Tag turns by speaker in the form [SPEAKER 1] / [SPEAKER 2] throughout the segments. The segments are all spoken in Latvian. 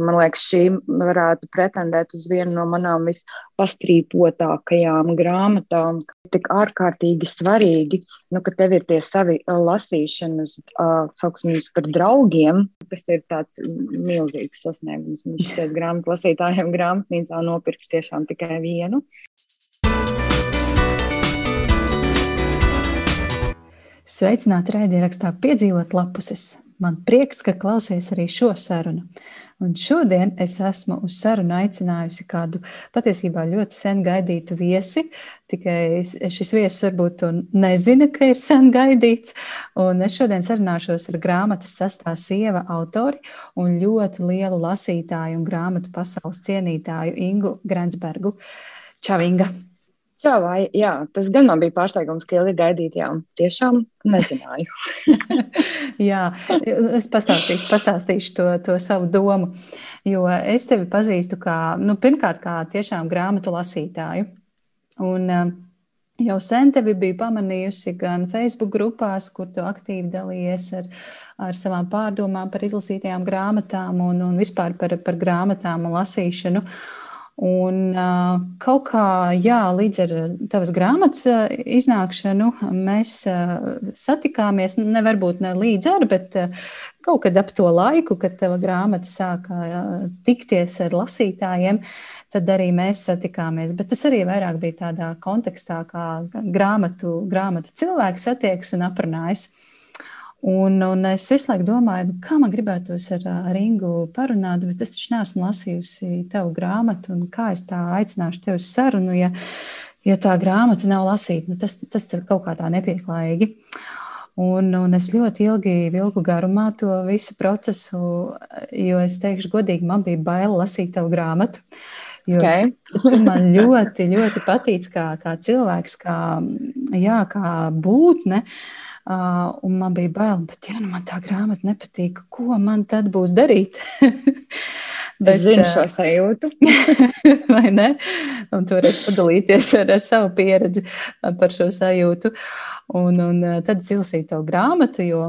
[SPEAKER 1] man liekas, šī varētu pretendēt uz vienu no manām vispastrīpotākajām grāmatām. Tik ārkārtīgi svarīgi, nu, ka tev ir tie savi lasīšanas, uh, saucamības par draugiem, kas ir tāds milzīgs sasniegums. Man šķiet, grāmatu lasītājiem grāmatnīcā nopirkt tiešām tikai vienu.
[SPEAKER 2] Sveicināti raidierakstā piedzīvot lapuses. Man prieks, ka klausies arī šo sarunu. Un šodien es esmu uz sarunu aicinājusi kādu patiesībā ļoti sen gaidītu viesi. Tikai šis viesis varbūt to nezina, ka ir sen gaidīts. Un es šodien sarunāšos ar grāmatas sastā sieva autori un ļoti lielu lasītāju un grāmatu pasaules cienītāju Ingu Grensbergu. Čau, Inga!
[SPEAKER 1] Jā, vai, jā, tas gan man bija pārsteigums, ka ilgi gaidīt, jā, tiešām nezināju.
[SPEAKER 2] jā, es pastāstīšu, pastāstīšu to, to savu domu, jo es tevi pazīstu kā, nu, pirmkārt, kā tiešām grāmatu lasītāju. Un, um, Jau sen tevi biju pamanījusi gan Facebook grupās, kur tu aktīvi dalījies ar, ar savām pārdomām par izlasītajām grāmatām un, un vispār par, par grāmatām un lasīšanu. Uh, Un kaut kā, jā, līdz ar tavas grāmatas iznākšanu mēs satikāmies, ne varbūt ne līdz ar, bet kaut kad ap to laiku, kad tava grāmata sāka tikties ar lasītājiem, tad arī mēs satikāmies. Bet tas arī vairāk bija tādā kontekstā, kā grāmatu, grāmatu cilvēks satiekas un aprunājas. Un, un es visu laiku domāju, nu, kā man gribētos ar, ar Ingu parunāt, bet es taču neesmu lasījusi tavu grāmatu, un kā es tā aicināšu tevi uz sarunu, ja, ja tā grāmata nav lasīta. Nu, tas, tas kaut kā tā nepieklājīgi. Un, un es ļoti ilgi vilku garumā to visu procesu, jo es teikšu, godīgi, man bija bail lasīt tavu grāmatu. Jo okay. man ļoti, ļoti patīc kā, kā cilvēks, kā, jā, kā būtne. Uh, un man bija bail, bet, ja nu man tā grāmata nepatīk, ko man tad būs darīt?
[SPEAKER 1] bet, es zinu šo sajūtu.
[SPEAKER 2] vai ne? Un tu varēsi padalīties ar, ar savu pieredzi par šo sajūtu. Un, un tad es izlasīju to grāmatu, jo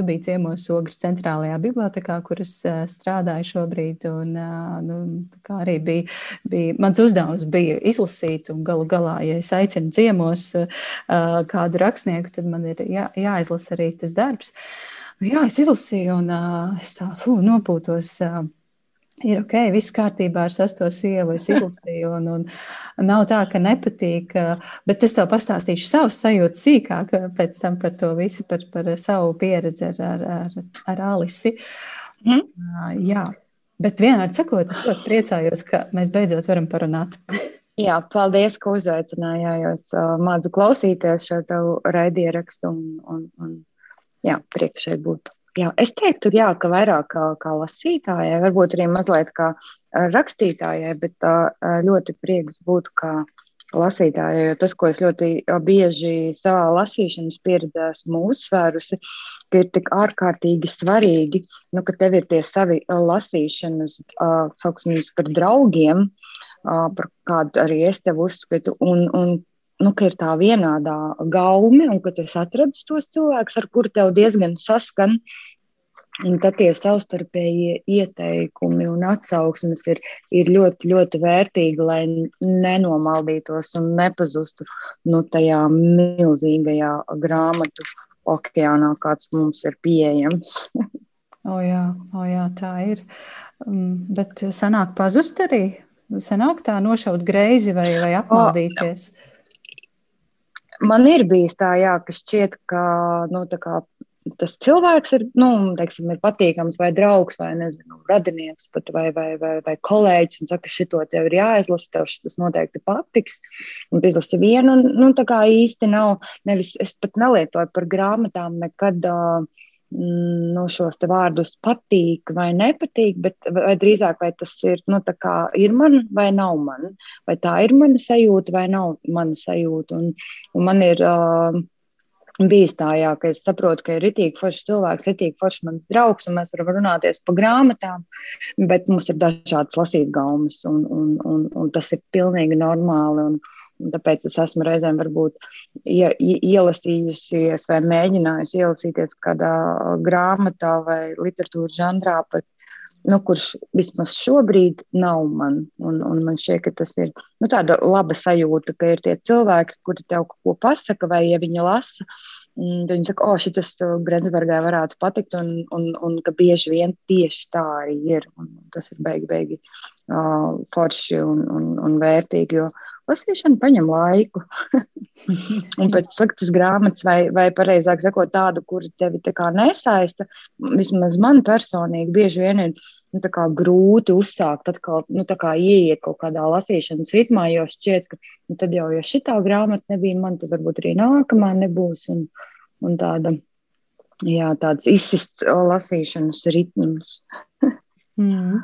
[SPEAKER 2] Tu biji ciemos Ogres centrālajā bibliotekā, kuras strādāju šobrīd. Un, nu, arī bija, bija, mans uzdevums bija izlasīt, un galu galā, ja es aicinu ciemos kādu rakstnieku, tad man ir jā, jāizlasa arī tas darbs. Nu, jā, es izlasīju, un es tā fū, nopūtos ir ok, viss kārtībā ar sesto sievu, es izlasīju, un, un nav tā, ka nepatīk, bet es tev pastāstīšu savu sajūtu sīkāk pēc tam par to visu, par, par savu pieredzi ar, ar, ar, ar Alisi. Mm. Jā, bet vienādi sakot, es ļoti priecājos, ka mēs beidzot varam parunāt.
[SPEAKER 1] Jā, paldies, ka uzaicinājāt. Es uh, mācu klausīties šo tavu raidierakstu un, un, un jā, priekš šeit būt. Jā, es teiktu, jā, ka vairāk kā, kā lasītājai, varbūt arī mazliet kā rakstītājai, bet ļoti prieks būt kā lasītājai. Jo tas, ko es ļoti bieži savā lasīšanas pieredzē esmu uzsvērusi, ka ir tik ārkārtīgi svarīgi, nu, ka tev ir tie savi lasīšanas, saucamības par draugiem, par kādu arī es tev uzskatu, un, un nu, ka ir tā vienādā gaume, un ka tu atradi tos cilvēkus, ar kuriem tev diezgan saskan. Un tad tie savstarpējie ieteikumi un atsauksmes ir, ir ļoti, ļoti vērtīgi, lai nenomaldītos un nepazustu nu, tajā milzīgajā grāmatu okeānā, kāds mums ir pieejams.
[SPEAKER 2] o jā, o jā, tā ir. Um, bet sanāk pazust arī? Sanāk tā nošaut greizi vai, vai apmaldīties? O,
[SPEAKER 1] man ir bijis tā, jā, ka šķiet, ka nu, kā, tas cilvēks ir, nu, teiksim, ir patīkams, vai draugs, vai nezinu, radinieks, pat, vai, vai, vai, vai kolēģis, un saka, šito tev ir jāizlasa, tev šis noteikti patiks. Un izlasi vienu, un nu, tā kā īsti nav, nevis es pat nelietoju par grāmatām nekad. Uh, nu, šos vārdus patīk vai nepatīk, bet vai drīzāk vai tas ir, nu, ir man vai nav man, vai tā ir mana sajūta vai nav mana sajūta. Un, un man ir uh, bijis tā, jā, ka es saprotu, ka ir rītīgi foršs cilvēks, rītīgi foršs mans draugs, un mēs varam runāties pa grāmatām, bet mums ir dažādas lasīt gaumas, un, un, un, un tas ir pilnīgi normāli. Un, Tāpēc es esmu reizēm varbūt ie, ielasījusies vai mēģinājusi ielasīties kādā grāmatā vai literatūras žanrā par, nu, kurš vismaz šobrīd nav man. Un, un man šķiet, ka tas ir nu, tāda laba sajūta, ka ir tie cilvēki, kuri tev kaut ko pasaka, vai ja viņi lasa. Tad viņi saka, o, oh, šis Grenzbergai varētu patikt, un, un, un ka bieži vien tieši tā arī ir. Un tas ir beigi, beigi uh, forši un, un, un vērtīgi, jo lasīšana paņem laiku. un pēc sliktas grāmatas, vai, vai pareizāk sakot, tādu, kur tevi nesaista, vismaz man personīgi bieži vien ir nu, grūti uzsākt, atkal nu, ieiet kaut kādā lasīšanas ritmā, jo šķiet, ka nu, tad jau, ja šī grāmata nebija man, tad varbūt arī nākamā nebūs. Un, un tāda, jā, tāds izsists lasīšanas ritms.
[SPEAKER 2] mm.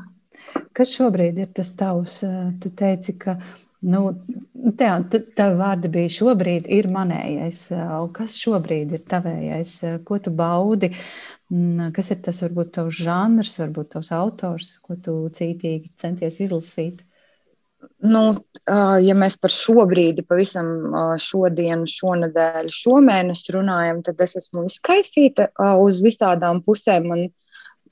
[SPEAKER 2] Kas šobrīd ir tas tavs? Tu teici, ka Nu, tā, tā vārda bija šobrīd ir manējais. Kas šobrīd ir tavējais? Ko tu baudi? Mm, kas ir tas varbūt tavs žanrs, varbūt tavs autors, ko tu cītīgi centies izlasīt?
[SPEAKER 1] Nu, ja mēs par šobrīd, pavisam šodienu, šonadēļ, šomēnes runājam, tad es esmu izkaisīta uz visādām pusēm. Man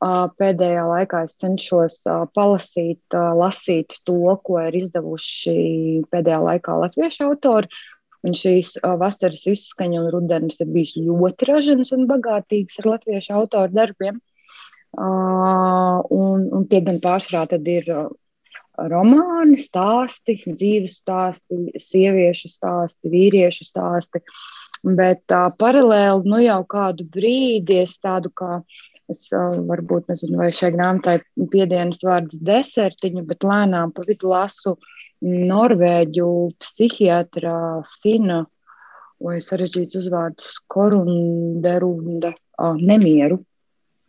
[SPEAKER 1] pēdējā laikā es cenšos palasīt, lasīt to, ko ir izdevuši pēdējā laikā latviešu autori. Un šīs vasaras izskaņa un rudenis ir bijis ļoti ražīgs un bagātīgs ar latviešu autoru darbiem. Un, un tie gan pārsvarā ir romāni, stāsti, dzīves stāsti, sieviešu stāsti, vīriešu stāsti. Bet uh, paralēli nu jau kādu brīdi es tādu kā uh, Es varbūt nezinu, vai šai grāmatai piedienas vārds desertiņu, bet lēnām pa vidu lasu norvēģu psihiatra Fina vai sarežģīts uzvārds Korunderunda nemieru.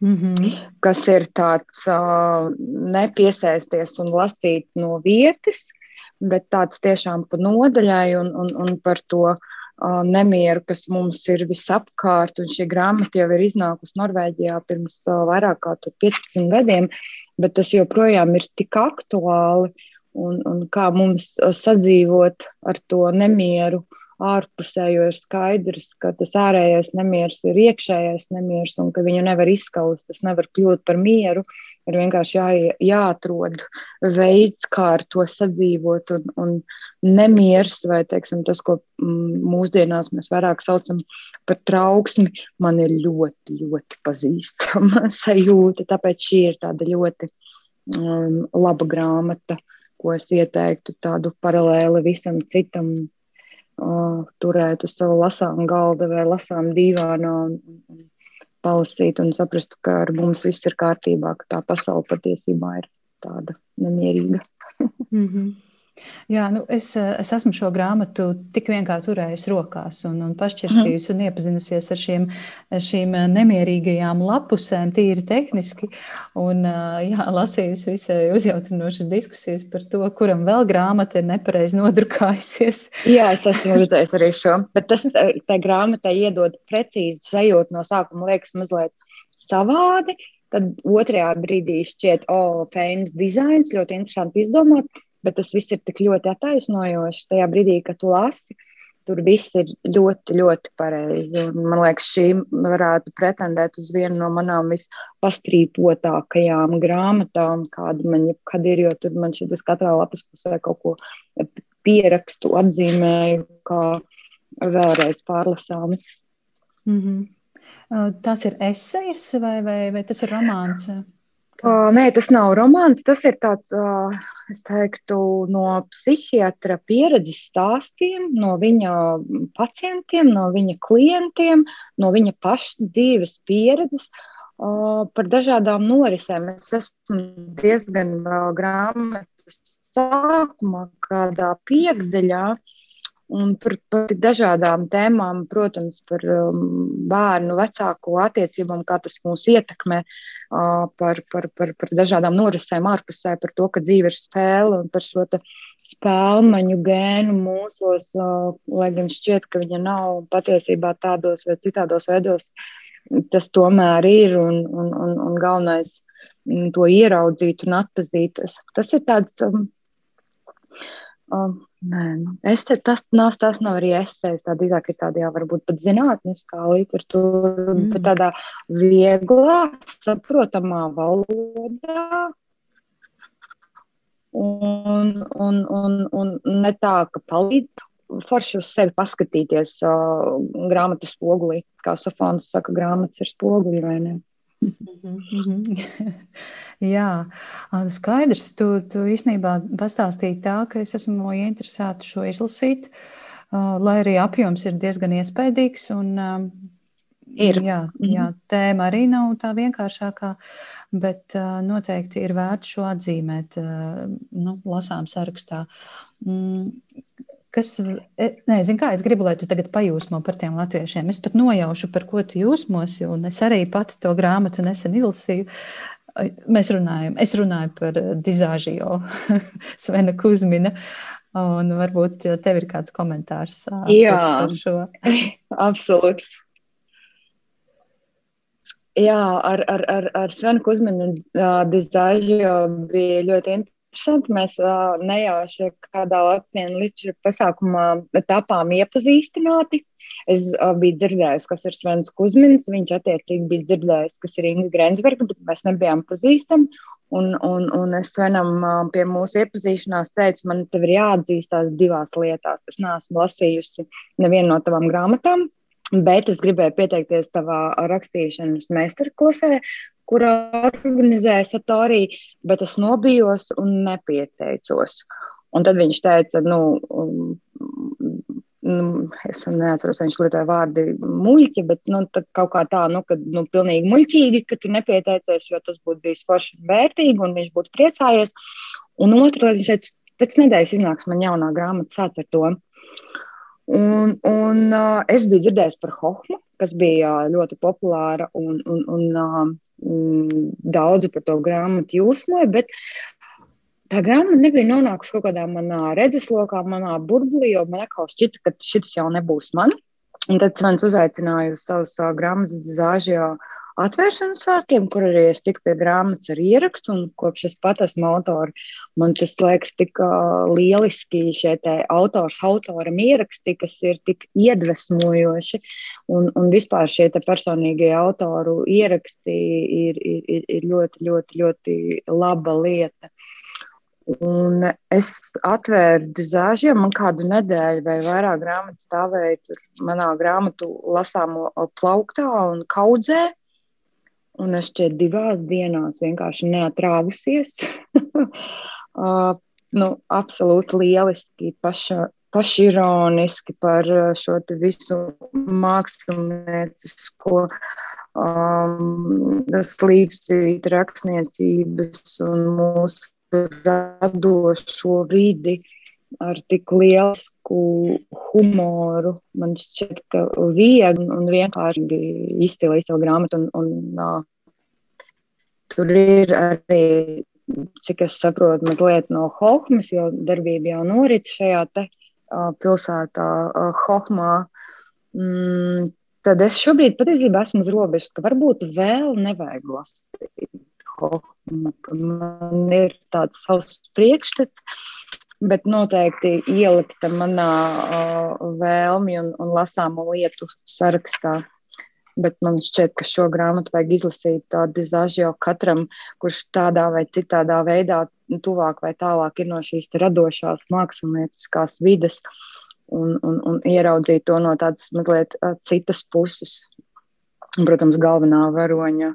[SPEAKER 1] Mm -hmm. Kas ir tāds uh, nepiesēsties un lasīt no vietas, bet tāds tiešām pa nodaļai un, un, un par to uh, nemieru, kas mums ir visapkārt. Un šī grāmata jau ir iznākusi Norvēģijā pirms vairāk kā 15 gadiem, bet tas joprojām ir tik aktuāli. Un, un kā mums sadzīvot ar to nemieru, uh, ārpusē, jo ir skaidrs, ka tas ārējais nemieris ir iekšējais nemieris un ka viņu nevar izskaust, tas nevar kļūt par mieru. Ir vienkārši jā, jāatrod veids, kā ar to sadzīvot. Un, un nemieris, vai teiksim, tas, ko mm, mūsdienās mēs vairāk saucam par trauksmi, man ir ļoti, ļoti pazīstama sajūta. Tāpēc šī ir tāda ļoti um, laba grāmata, ko es ieteiktu tādu paralēli visam citam uh, turēt uz sava lasām galda vai lasām dīvānā un, un palasīt un saprast, ka ar mums viss ir kārtībā, ka tā pasaule patiesībā ir tāda nemierīga.
[SPEAKER 2] mm -hmm. Jā, nu es, es esmu šo grāmatu tik vienkārši turējusi rokās un, un pašķirstījusi un iepazinusies ar šiem, šīm nemierīgajām lapusēm, tīri tehniski. Un, jā, lasījusi visai uzjautrinošas diskusijas par to, kuram vēl grāmata ir nepareizi nodrukājusies.
[SPEAKER 1] Jā, es esmu redzējis arī šo, bet tas tā grāmatai iedod precīzi sajūtu no sākuma, liekas mazliet savādi. Tad otrajā brīdī šķiet, o, oh, pēnas dizains ļoti interesanti izdomāts bet tas viss ir tik ļoti attaisnojoši tajā brīdī, kad tu lasi. Tur viss ir ļoti, ļoti pareizi. Man liekas, šī varētu pretendēt uz vienu no manām vispastrīpotākajām grāmatām, kāda man jebkad ir. Jo tur man šī katrā lapas pusē kaut ko pierakstu, atzīmēju, kā vēlreiz pārlasāmu.
[SPEAKER 2] Mm -hmm. Tas ir esejas vai, vai, vai tas ir romāns?
[SPEAKER 1] Uh, nē, tas nav romāns. Tas ir tāds, uh, es teiktu, no psihiatra pieredzes stāstiem, no viņa pacientiem, no viņa klientiem, no viņa pašas dzīves pieredzes uh, par dažādām norisēm. Es esmu diezgan vēl grāmatas sākumā, kādā piekdaļā. Un par, par dažādām tēmām, protams, par um, bērnu vecāku attiecībām, kā tas mūs ietekmē, uh, par, par, par, par dažādām norisēm ārpusē, par to, ka dzīve ir spēle un par šo spēlmaņu gēnu mūsos, uh, lai gan šķiet, ka viņa nav patiesībā tādos vai citādos veidos, tas tomēr ir un, un, un, un galvenais to ieraudzīt un atpazīt. Tas ir tāds. Um, Um, nē, es te, tas, nās, tas nav arī esēs, tā drīzāk ir tāda, jā, varbūt pat zinātniskā literatūra, mm. bet tādā vieglā, saprotamā valodā. Un, un, un, un ne tā, ka palīdz forši uz sevi paskatīties uh, grāmatu spogulī. Kā Sofons saka, grāmatas ir spoguļi vai ne?
[SPEAKER 2] Mm. Jā, skaidrs. Tu, tu īstenībā pastāstīji tā, ka es esmu ieinteresēta šo izlasīt, lai arī apjoms ir diezgan iespaidīgs. Un,
[SPEAKER 1] ir.
[SPEAKER 2] Jā, jā, tēma arī nav tā vienkāršākā, bet noteikti ir vērts šo atzīmēt nu, lasām sarakstā. Kas, e, nezinu, kā es gribu, lai tu tagad pajūsmo par tiem latviešiem. Es pat nojaušu, par ko tu jūsmosi, un es arī pati to grāmatu nesen izlasīju. Mēs runājam, es runāju par Dizāžio Svena Kuzmina, un varbūt tev ir kāds komentārs
[SPEAKER 1] Jā,
[SPEAKER 2] par, šo.
[SPEAKER 1] Absolūti. Jā, ar, ar, ar, ar Svenu Kuzminu uh, Dizāžio bija ļoti interesanti. Mēs uh, nejauši kādā Latvijas līča pasākumā tapām iepazīstināti. Es uh, biju dzirdējusi, kas ir Svens Kusmins, viņš attiecīgi bija dzirdējis, kas ir Inga Grensberga, bet mēs nebijām pazīstami. Un, un, un es Svenam pie mūsu iepazīšanās teicu, man te ir jāatzīstās divās lietās. Es neesmu lasījusi nevienu no tavām grāmatām, Bet es gribēju pieteikties tavā rakstīšanas meistarklasē, kurā organizēja Satorī, bet es nobijos un nepieteicos. Un tad viņš teica, nu, nu es neatceros, viņš lietoja vārdu muļķi, bet nu, kaut kā tā, nu, ka nu, pilnīgi muļķīgi, ka tu nepieteicies, jo tas būtu bijis forši vērtīgi, un viņš būtu priecājies. Un lieta, viņš teica, pēc nedēļas iznāks man jaunā grāmata, sāc ar to. Un, un uh, es biju dzirdējis par Hohmu, kas bija ļoti populāra un, un, un uh, daudzi par to grāmatu jūsmoja, bet tā grāmata nebija nonākusi kaut kādā manā redzeslokā, manā burbuļī, jo man atkal šķita, ka šis jau nebūs man. Un tad Svens uzaicināja uz savus uh, grāmatas zāžģiju atvēršanas svētkiem, kur arī es tiku pie grāmatas ar ierakstu, un kopš es pat esmu autori, man tas liekas tik lieliski šie autors autoram ieraksti, kas ir tik iedvesmojoši, un, un vispār šie personīgie autoru ieraksti ir, ir, ir, ļoti, ļoti, ļoti laba lieta. Un es atvēru dizāžiem, man kādu nedēļu vai vairāk grāmatu stāvēja tur manā grāmatu lasāmo plauktā un kaudzē. Un es šķiet divās dienās vienkārši neatrāvusies. uh, nu, absolūti lieliski, paša, pašironiski par šo visu māksliniecisko um, slīpstīt rakstniecības un mūsu radošo vidi. Uh, ar tik lielisku humoru. Man šķiet, ka viegli un vienkārši izcili savu grāmatu. Un, un, uh, tur ir arī, cik es saprotu, mazliet no Hohmas, jo darbība jau norit šajā te, uh, pilsētā uh, Hohmā. Mm, tad es šobrīd patiesībā esmu uz robežas, ka varbūt vēl nevajag lasīt. Man ir tāds savs priekšstats bet noteikti ielikta manā uh, vēlmju un, un lasāmo lietu sarakstā. Bet man šķiet, ka šo grāmatu vajag izlasīt tādu jau katram, kurš tādā vai citādā veidā tuvāk vai tālāk ir no šīs radošās mākslinieckās vides un, un, un ieraudzīt to no tādas mazliet citas puses. Un, protams, galvenā varoņa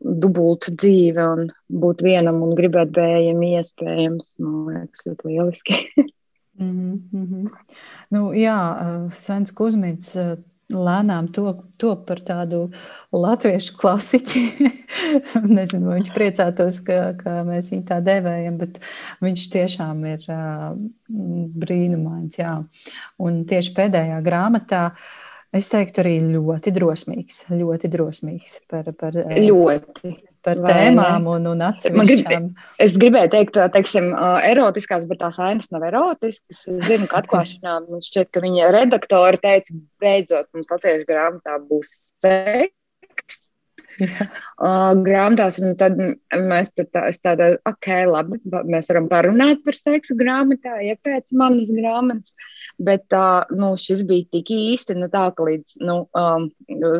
[SPEAKER 1] dubulta dzīve un būt vienam un gribēt bējami iespējams, man liekas, ļoti lieliski.
[SPEAKER 2] mm -hmm. nu, jā, Svens Kuzmits lēnām to, to par tādu latviešu klasiķi. Nezinu, vai viņš priecātos, ka, ka mēs viņu tā dēvējam, bet viņš tiešām ir uh, brīnumains. Jā. Un tieši pēdējā grāmatā uh, Es teiktu, arī ļoti drosmīgs. Ļoti drosmīgs par, par,
[SPEAKER 1] eh, ļoti.
[SPEAKER 2] par tēmām un, un atsevišķām.
[SPEAKER 1] Grib, es gribēju teikt, teiksim, erotiskās, bet tās ainas nav erotiskas. Es zinu, ka atklāšanā man šķiet, ka viņa redaktori teica, beidzot mums latviešu grāmatā būs seks. uh, grāmatās. Tad mēs tā, tādā, ok, labi, mēs varam parunāt par seksu grāmatā, ja pēc manas grāmatas. Bet uh, nu, šis bija tik īsti, nu, tā, ka līdz nu, um,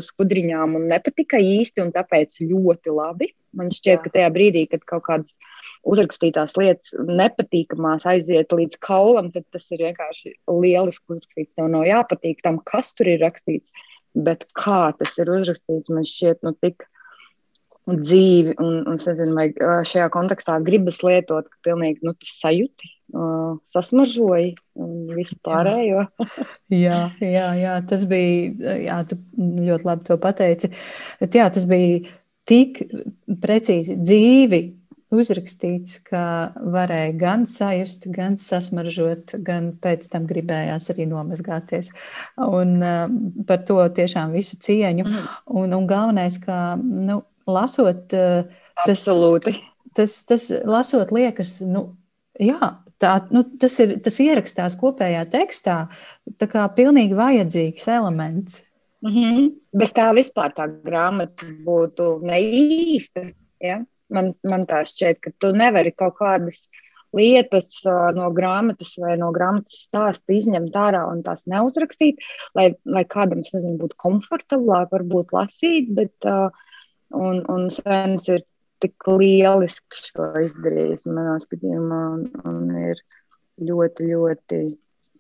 [SPEAKER 1] skudriņām nepatika īsti, un tāpēc ļoti labi. Man šķiet, Jā. ka tajā brīdī, kad kaut kādas uzrakstītās lietas nepatīkamās aiziet līdz kaulam, tad tas ir vienkārši lieliski uzrakstīts. Tev nav jāpatīk tam, kas tur ir rakstīts, bet kā tas ir uzrakstīts, man šķiet, nu, tik dzīvi. Un, un es nezinu, vai šajā kontekstā gribas lietot, ka pilnīgi nu, tas sajūti, uh, sasmažoja un visu pārējo.
[SPEAKER 2] jā, jā, jā, tas bija, jā, tu ļoti labi to pateici. Bet jā, tas bija tik precīzi dzīvi uzrakstīts, ka varēja gan sajust, gan sasmaržot, gan pēc tam gribējās arī nomazgāties. Un uh, par to tiešām visu cieņu. Mm. Un, un galvenais, ka nu, lasot, uh, tas,
[SPEAKER 1] Absolūti.
[SPEAKER 2] tas, tas lasot liekas, nu, jā, tā, nu, tas, ir, tas ierakstās kopējā tekstā, tā kā pilnīgi vajadzīgs elements.
[SPEAKER 1] Mm -hmm. Bez tā vispār tā grāmata būtu neīsta. Ja? Man, man tā šķiet, ka tu nevari kaut kādas lietas no grāmatas vai no grāmatas stāsta izņemt ārā un tās neuzrakstīt, lai, lai kādam, nezinu, būtu komfortablāk varbūt lasīt, bet uh, un, un Svens ir tik lieliski šo izdarījis manā skatījumā un, un ir ļoti, ļoti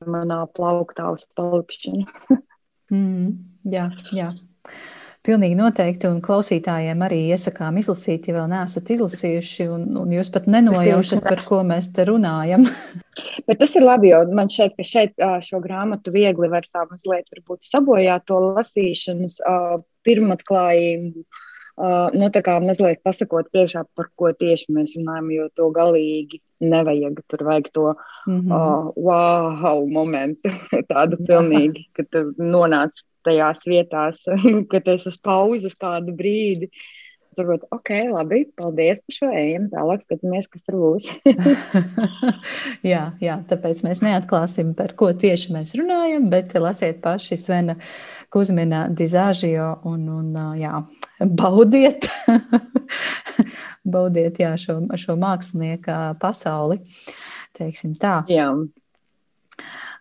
[SPEAKER 1] manā plauktā uz palikšanu.
[SPEAKER 2] mm, jā, jā. Pilnīgi noteikti, un klausītājiem arī iesakām izlasīt, ja vēl neesat izlasījuši, un, un jūs pat nenojaušat, par ko mēs te runājam.
[SPEAKER 1] Bet tas ir labi, jo man šeit, ka šeit šo grāmatu viegli var tā mazliet sabojāt to lasīšanas pirmatklājību. Uh, nu, tā kā mazliet pasakot priekšā, par ko tieši mēs runājam, jo to galīgi nevajag. Tur vajag to mm -hmm. uh, wow momentu, tādu pilnīgi, ka tu nonāc tajās vietās, kad es uz pauzes kādu brīdi. Turbūt, ok, labi, paldies par šo ejam. Tālāk skatāmies, kas tur būs.
[SPEAKER 2] jā, jā, tāpēc mēs neatklāsim, par ko tieši mēs runājam, bet lasiet paši Svena Kuzmina dizāžio un, un jā, baudiet, baudiet jā, šo, šo mākslinieka pasauli. Teiksim tā.
[SPEAKER 1] Jā.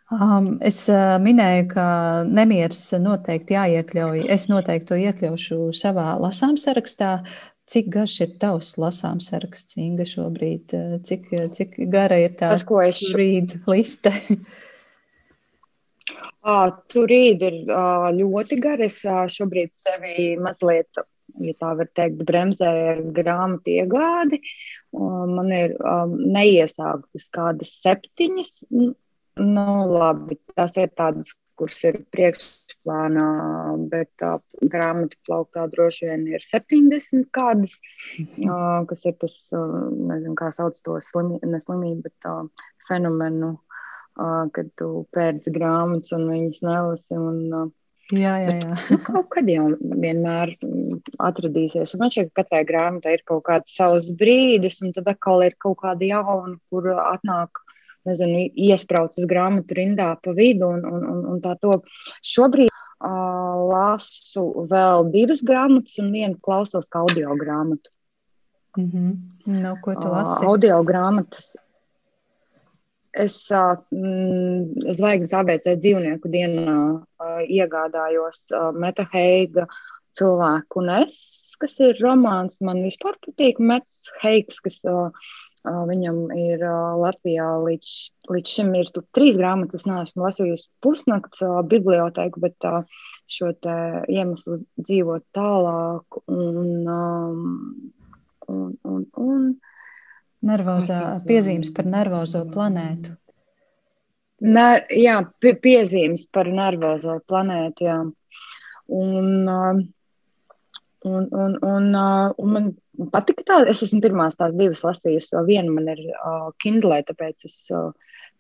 [SPEAKER 2] Um, es uh, minēju, ka nemieris noteikti jāiekļauj. Es noteikti to iekļaušu savā lasām sarakstā. Cik garš ir tavs lasām saraksts, Inga, šobrīd? Cik, cik gara ir tā šobrīd liste?
[SPEAKER 1] À, tur ir ļoti gara. Es šobrīd sevi mazliet, ja tā var teikt, bremzēju grāmatu iegādi. Man ir um, neiesāktas kādas septiņas Nu, labi, tās ir tādas, kuras ir priekšplānā, bet tā grāmatu plauktā droši vien ir 70 kādas, uh, kas ir tas, uh, nezinu, kā sauc to slimi, neslimību, bet uh, fenomenu, uh, kad tu pērci grāmatas un viņas nelasi. Un, uh,
[SPEAKER 2] Jā, jā, jā.
[SPEAKER 1] Bet, nu, kaut kad jau vienmēr atradīsies. Un man šķiet, ka katrai grāmatai ir kaut kāds savs brīdis, un tad atkal ir kaut kāda jauna, kur atnāk nezinu, iespraucas grāmatu rindā pa vidu un, un, un, un tā to. Šobrīd uh, lasu vēl divas grāmatas un vienu klausos kā audio grāmatu.
[SPEAKER 2] Mm -hmm. no, ko tu lasi?
[SPEAKER 1] Uh, audio grāmatas. Es uh, zvaigznes ABC dzīvnieku dienā uh, iegādājos uh, Metaheiga cilvēku un es, kas ir romāns. Man vispār patīk Mets Heigs, kas uh, Viņam ir Latvijā līdz, līdz šim ir trīs grāmatas. Es neesmu lasījusi pusnakts bibliotēku, bet šo iemeslu dzīvot tālāk. Un, un, un, un,
[SPEAKER 2] Nervozā, piezīmes par nervozo planētu.
[SPEAKER 1] Ne, jā, pie, piezīmes par nervozo planētu. Jā. Un, un, un, un, un man patika tā. Es esmu pirmās tās divas lasījusi, vēl viena man ir uh, Kindle, tāpēc es, uh,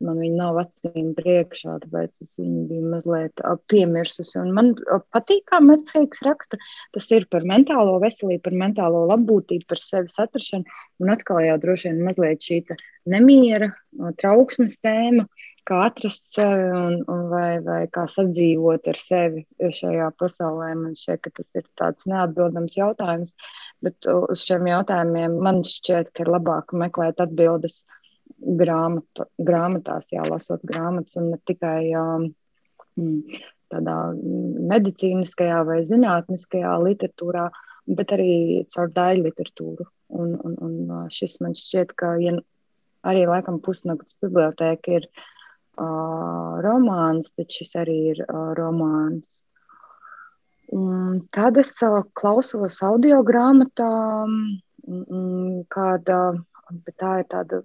[SPEAKER 1] man viņa nav acīm priekšā, tāpēc es viņu biju mazliet piemirsusi. Un man patīk, kā Metsheiks raksta. Tas ir par mentālo veselību, par mentālo labbūtību, par sevis atrašanu. Un atkal jau droši vien mazliet šī nemiera, trauksmes tēma, kā atrast sevi un, un vai, vai kā sadzīvot ar sevi šajā pasaulē. Man šķiet, ka tas ir tāds neatbildams jautājums, bet uz šiem jautājumiem man šķiet, ka ir labāk meklēt atbildes grāmatu, grāmatās, jā, lasot grāmatas un ne tikai um, tādā medicīniskajā vai zinātniskajā literatūrā, bet arī caur daļu literatūru. Un, un, un šis man šķiet, ka ja arī laikam pusnakts bibliotēka ir uh, uh, romāns, tad šis arī ir uh, romāns. Un tad es uh, klausos audio grāmatā, um, kāda, bet tā ir tāda,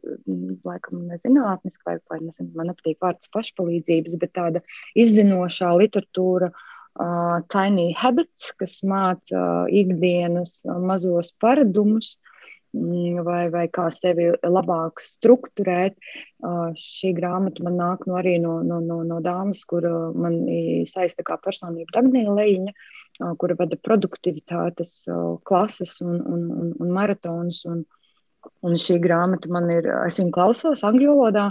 [SPEAKER 1] laikam, nezinātniska, vai, vai nezinu, man nepatīk vārds pašpalīdzības, bet tāda izzinošā literatūra, uh, Tiny Habits, kas māca uh, ikdienas mazos paradumus. Mm, vai, vai kā sevi labāk strukturēt. Šī grāmata man nāk no arī no, no, no, no dāmas, kura man saista kā personība Dagnija Lejiņa, kura vada produktivitātes klases un, un, un, un maratonus. Un, un šī grāmata man ir, es viņu klausos angļu valodā,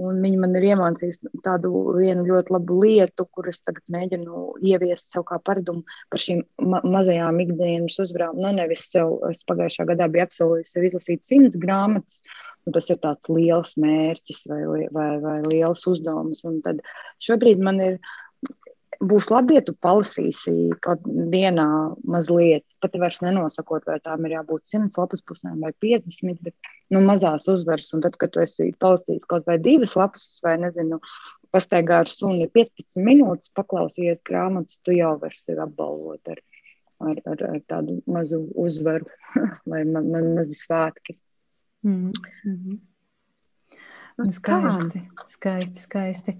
[SPEAKER 1] Un viņi man ir iemācījuši tādu vienu ļoti labu lietu, kuras tagad mēģinu ieviest sev kā paradumu par šīm ma mazajām ikdienas uzvarām. Nu, nevis sev, es pagājušā gadā biju apsolījis sev izlasīt simts grāmatas, un tas ir tāds liels mērķis vai, vai, vai liels uzdevums. Un tad šobrīd man ir būs labi, ja tu palasīsi kaut dienā mazliet, pat vairs nenosakot, vai tām ir jābūt 100 lapas pusēm vai 50, bet nu, mazās uzvaras. Un tad, kad tu esi palasījis kaut vai divas lapas, vai nezinu, pastaigā ar suni 15 minūtes, paklausījies grāmatas, tu jau vari sevi apbalvot ar, ar, ar, ar tādu mazu uzvaru vai ma, ma, mazi svētki. Mm -hmm.
[SPEAKER 2] Skaisti, skaisti, skaisti.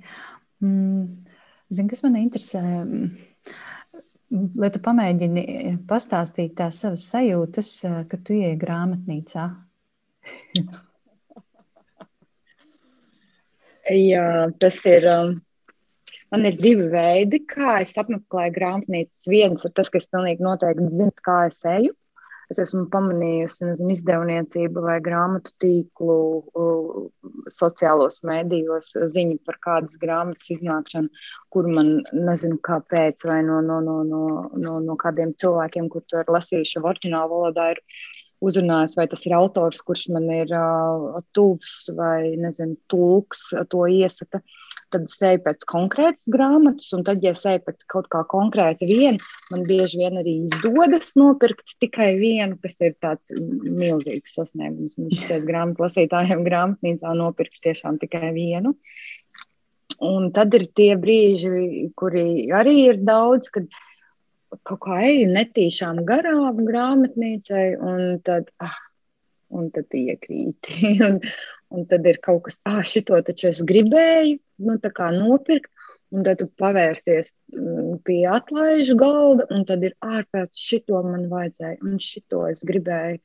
[SPEAKER 2] Mm. Zini, kas man interesē? Lai tu pamēģini pastāstīt tās savas sajūtas, kad tu ieej grāmatnīcā.
[SPEAKER 1] Jā, tas ir. Um, man ir divi veidi, kā es apmeklēju grāmatnīcas. Viens ir tas, ka es pilnīgi noteikti zinu, kā es eju es esmu pamanījusi nezinu, izdevniecību vai grāmatu tīklu, sociālos mēdījos ziņu par kādas grāmatas iznākšanu, kur man nezinu, kāpēc, vai no, no, no, no, no, no kādiem cilvēkiem, kur to ir lasījuši oriģinālu valodā, ir uzrunājis, vai tas ir autors, kurš man ir uh, tuvs vai, nezinu, tulks, to iesaka. Tad es eju pēc konkrētas grāmatas, un tad, ja es eju pēc kaut kā konkrēta viena, man bieži vien arī izdodas nopirkt tikai vienu, kas ir tāds milzīgs sasniegums. Man šķiet, grāmatu lasītājiem grāmatnīcā nopirkt tiešām tikai vienu. Un tad ir tie brīži, kuri arī ir daudz, kad kaut kā eju netīšām garām grāmatnīcai, un tad, ah, un tad iekrīti. un, un tad ir kaut kas, ah, šito taču es gribēju, nu, nopirkt. Un tad tu pavērsies mm, pie atlaižu galda, un tad ir ārpēc šito man vajadzēja, un šito es gribēju.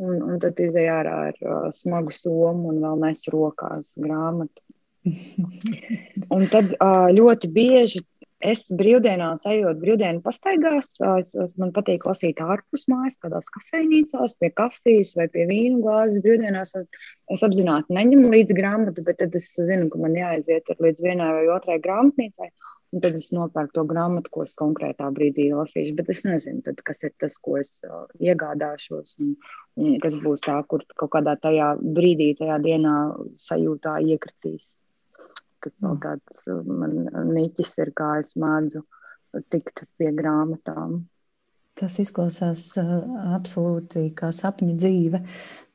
[SPEAKER 1] Un, un tad izēj ārā ar uh, smagu somu un vēl nes rokās grāmatu. un tad uh, ļoti bieži Es brīvdienās, ejot brīvdienu pastaigās, es, es, man patīk lasīt ārpus mājas, kādās kafejnīcās, pie kafijas vai pie vīnu glāzes. Brīvdienās es apzināti neņemu līdzi grāmatu, bet tad es zinu, ka man jāaiziet līdz vienai vai otrai grāmatnīcai. Un tad es nopērku to grāmatu, ko es konkrētā brīdī lasīšu. Bet es nezinu, tad, kas ir tas, ko es uh, iegādāšos, un, un kas būs tā, kur kaut kādā tajā brīdī, tajā dienā sajūtā iekritīs kas vēl tāds uh, man niķis ir, kā es mādzu tikt pie grāmatām.
[SPEAKER 2] Tas izklausās uh, absolūti kā sapņu dzīve.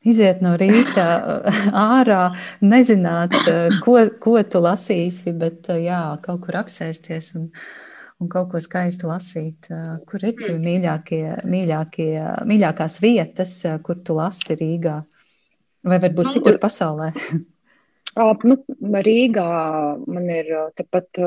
[SPEAKER 2] Iziet no rīta uh, ārā, nezināt, ko, ko tu lasīsi, bet jā, kaut kur apsēsties un, un kaut ko skaistu lasīt. Kur ir tie mīļākie, mīļākie, mīļākās vietas, kur tu lasi Rīgā? Vai varbūt citur pasaulē?
[SPEAKER 1] Nu, Rīgā man ir tepat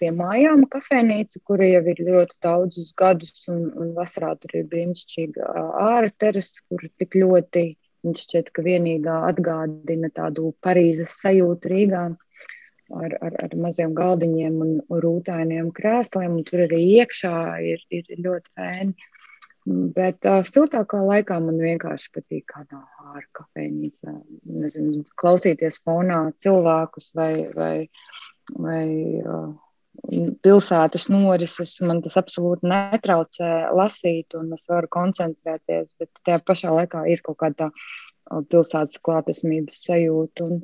[SPEAKER 1] pie mājām kafejnīca, kura jau ir ļoti daudzus gadus, un, un vasarā tur ir brīnišķīga ārā terasa, kur tik ļoti, viņš šķiet, ka vienīgā atgādina tādu Parīzes sajūtu Rīgā ar, ar, ar maziem galdiņiem un rūtainiem krēsliem, un tur arī iekšā ir, ir ļoti fēni. Bet uh, siltākā laikā man vienkārši patīk kādā ārā kafejnīcā, nezinu, klausīties fonā cilvēkus vai, vai, vai uh, pilsētas norises. Man tas absolūti netraucē lasīt, un es varu koncentrēties, bet tajā pašā laikā ir kaut kāda pilsētas klātesamības sajūta. Un,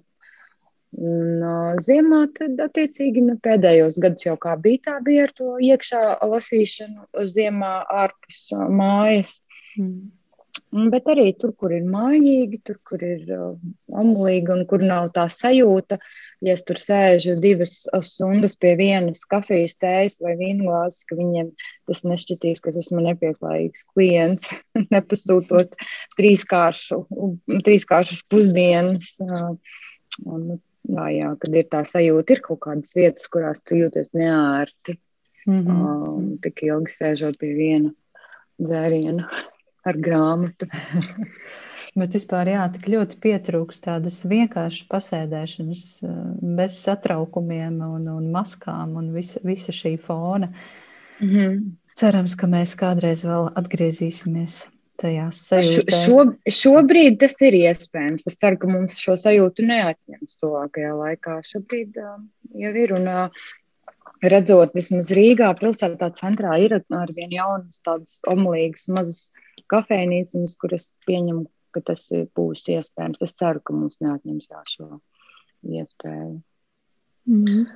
[SPEAKER 1] Un, uh, ziemā tad, attiecīgi, nu, pēdējos gados jau kā bija tā, bija ar to iekšā lasīšanu ziemā ārpus uh, mājas. Mm. Bet arī tur, kur ir mājīgi, tur, kur ir uh, omulīgi un kur nav tā sajūta, ja es tur sēžu divas stundas pie vienas kafijas tējas vai vīnglāzes, ka viņiem tas nešķitīs, ka es esmu nepieklājīgs klients, nepasūtot trīskāršu, trīskāršas pusdienas. Uh, un, jā, jā, kad ir tā sajūta, ir kaut kādas vietas, kurās tu jūties neērti. Mm -hmm. um, tik ilgi sēžot pie viena dzēriena ar grāmatu.
[SPEAKER 2] Bet vispār jā, tik ļoti pietrūkst tādas vienkāršas pasēdēšanas, bez satraukumiem un, un maskām un visa, visa šī fona. Mm -hmm. Cerams, ka mēs kādreiz vēl atgriezīsimies tajās sajūtās?
[SPEAKER 1] Šo, šobrīd tas ir iespējams. Es ceru, ka mums šo sajūtu neatņems tuvākajā laikā. Šobrīd uh, jau ir. Un, uh, redzot, vismaz Rīgā, pilsētā centrā ir arvien jaunas, tādas omulīgas, mazas kafejnīcas, kuras pieņemu, ka tas būs iespējams. Es ceru, ka mums neatņems jā, šo iespēju. Mm.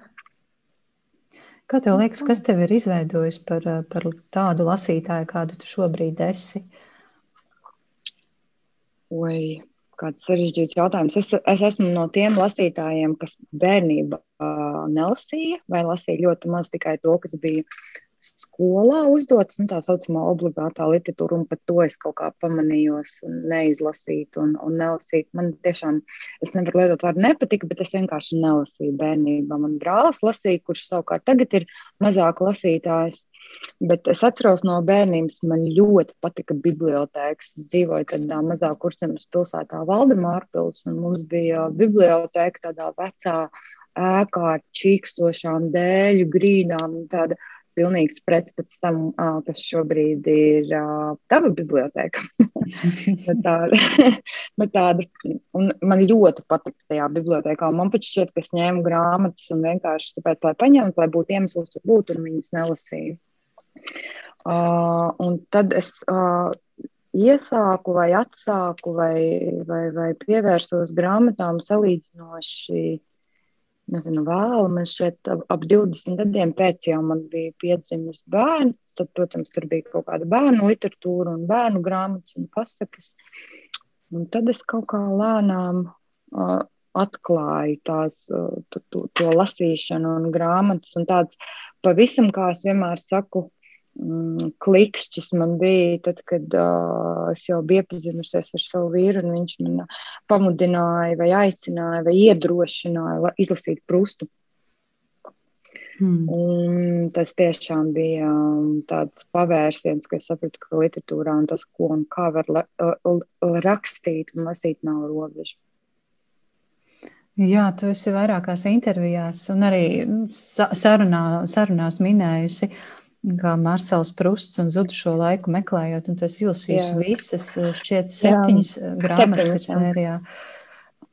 [SPEAKER 2] Kā tev liekas, kas tev ir izveidojis par, par tādu lasītāju, kādu tu šobrīd esi? Uh,
[SPEAKER 1] Oi, kāds sarežģīts jautājums. Es, es esmu no tiem lasītājiem, kas bērnībā uh, nelasīja vai lasīja ļoti maz tikai to, kas bija skolā uzdots, nu, tā saucamā obligātā literatūra, un pat to es kaut kā pamanījos, neizlasīt un, un nelasīt. Man tiešām, es nevaru lietot vārdu nepatika, bet es vienkārši nelasīju bērnībā. Man brālis lasīja, kurš savukārt tagad ir mazāk lasītājs. Bet es atceros no bērnības, man ļoti patika bibliotēkas. Es dzīvoju tādā mazā kurzemes pilsētā, Valdemārpils, un mums bija bibliotēka tādā vecā ēkā ar čīkstošām dēļu grīdām. Tāda pilnīgs pretstats tam, kas šobrīd ir tava biblioteka. tāda, nu tāda, man ļoti patīk tajā bibliotekā. Man pat šķiet, ka es ņēmu grāmatas un vienkārši tāpēc, lai paņemtu, lai būtu iemesls, tur būt, un viņas nelasīju. Uh, un tad es uh, iesāku vai atsāku vai, vai, vai pievērsos grāmatām salīdzinoši nezinu, vēlu. Man šeit ap, ap 20 gadiem pēc jau man bija piedzimis bērns. Tad, protams, tur bija kaut kāda bērnu literatūra un bērnu grāmatas un pasakas. Un tad es kaut kā lēnām uh, atklāju tās, uh, to, to, to lasīšanu un grāmatas un tāds pavisam, kā es vienmēr saku, klikšķis man bija tad, kad uh, es jau biju iepazinusies ar savu vīru, un viņš man pamudināja, vai aicināja, vai iedrošināja izlasīt prustu. Hmm. Un tas tiešām bija tāds pavērsiens, ka es sapratu, ka literatūrā un tas, ko un kā var rakstīt un lasīt, nav robežu.
[SPEAKER 2] Jā, tu esi vairākās intervijās un arī sarunā, sarunās minējusi, kā Marsels Prusts un zudušo laiku meklējot, un tu esi izlasījusi visas, šķiet, septiņas jā. grāmatas sērijā. Jā.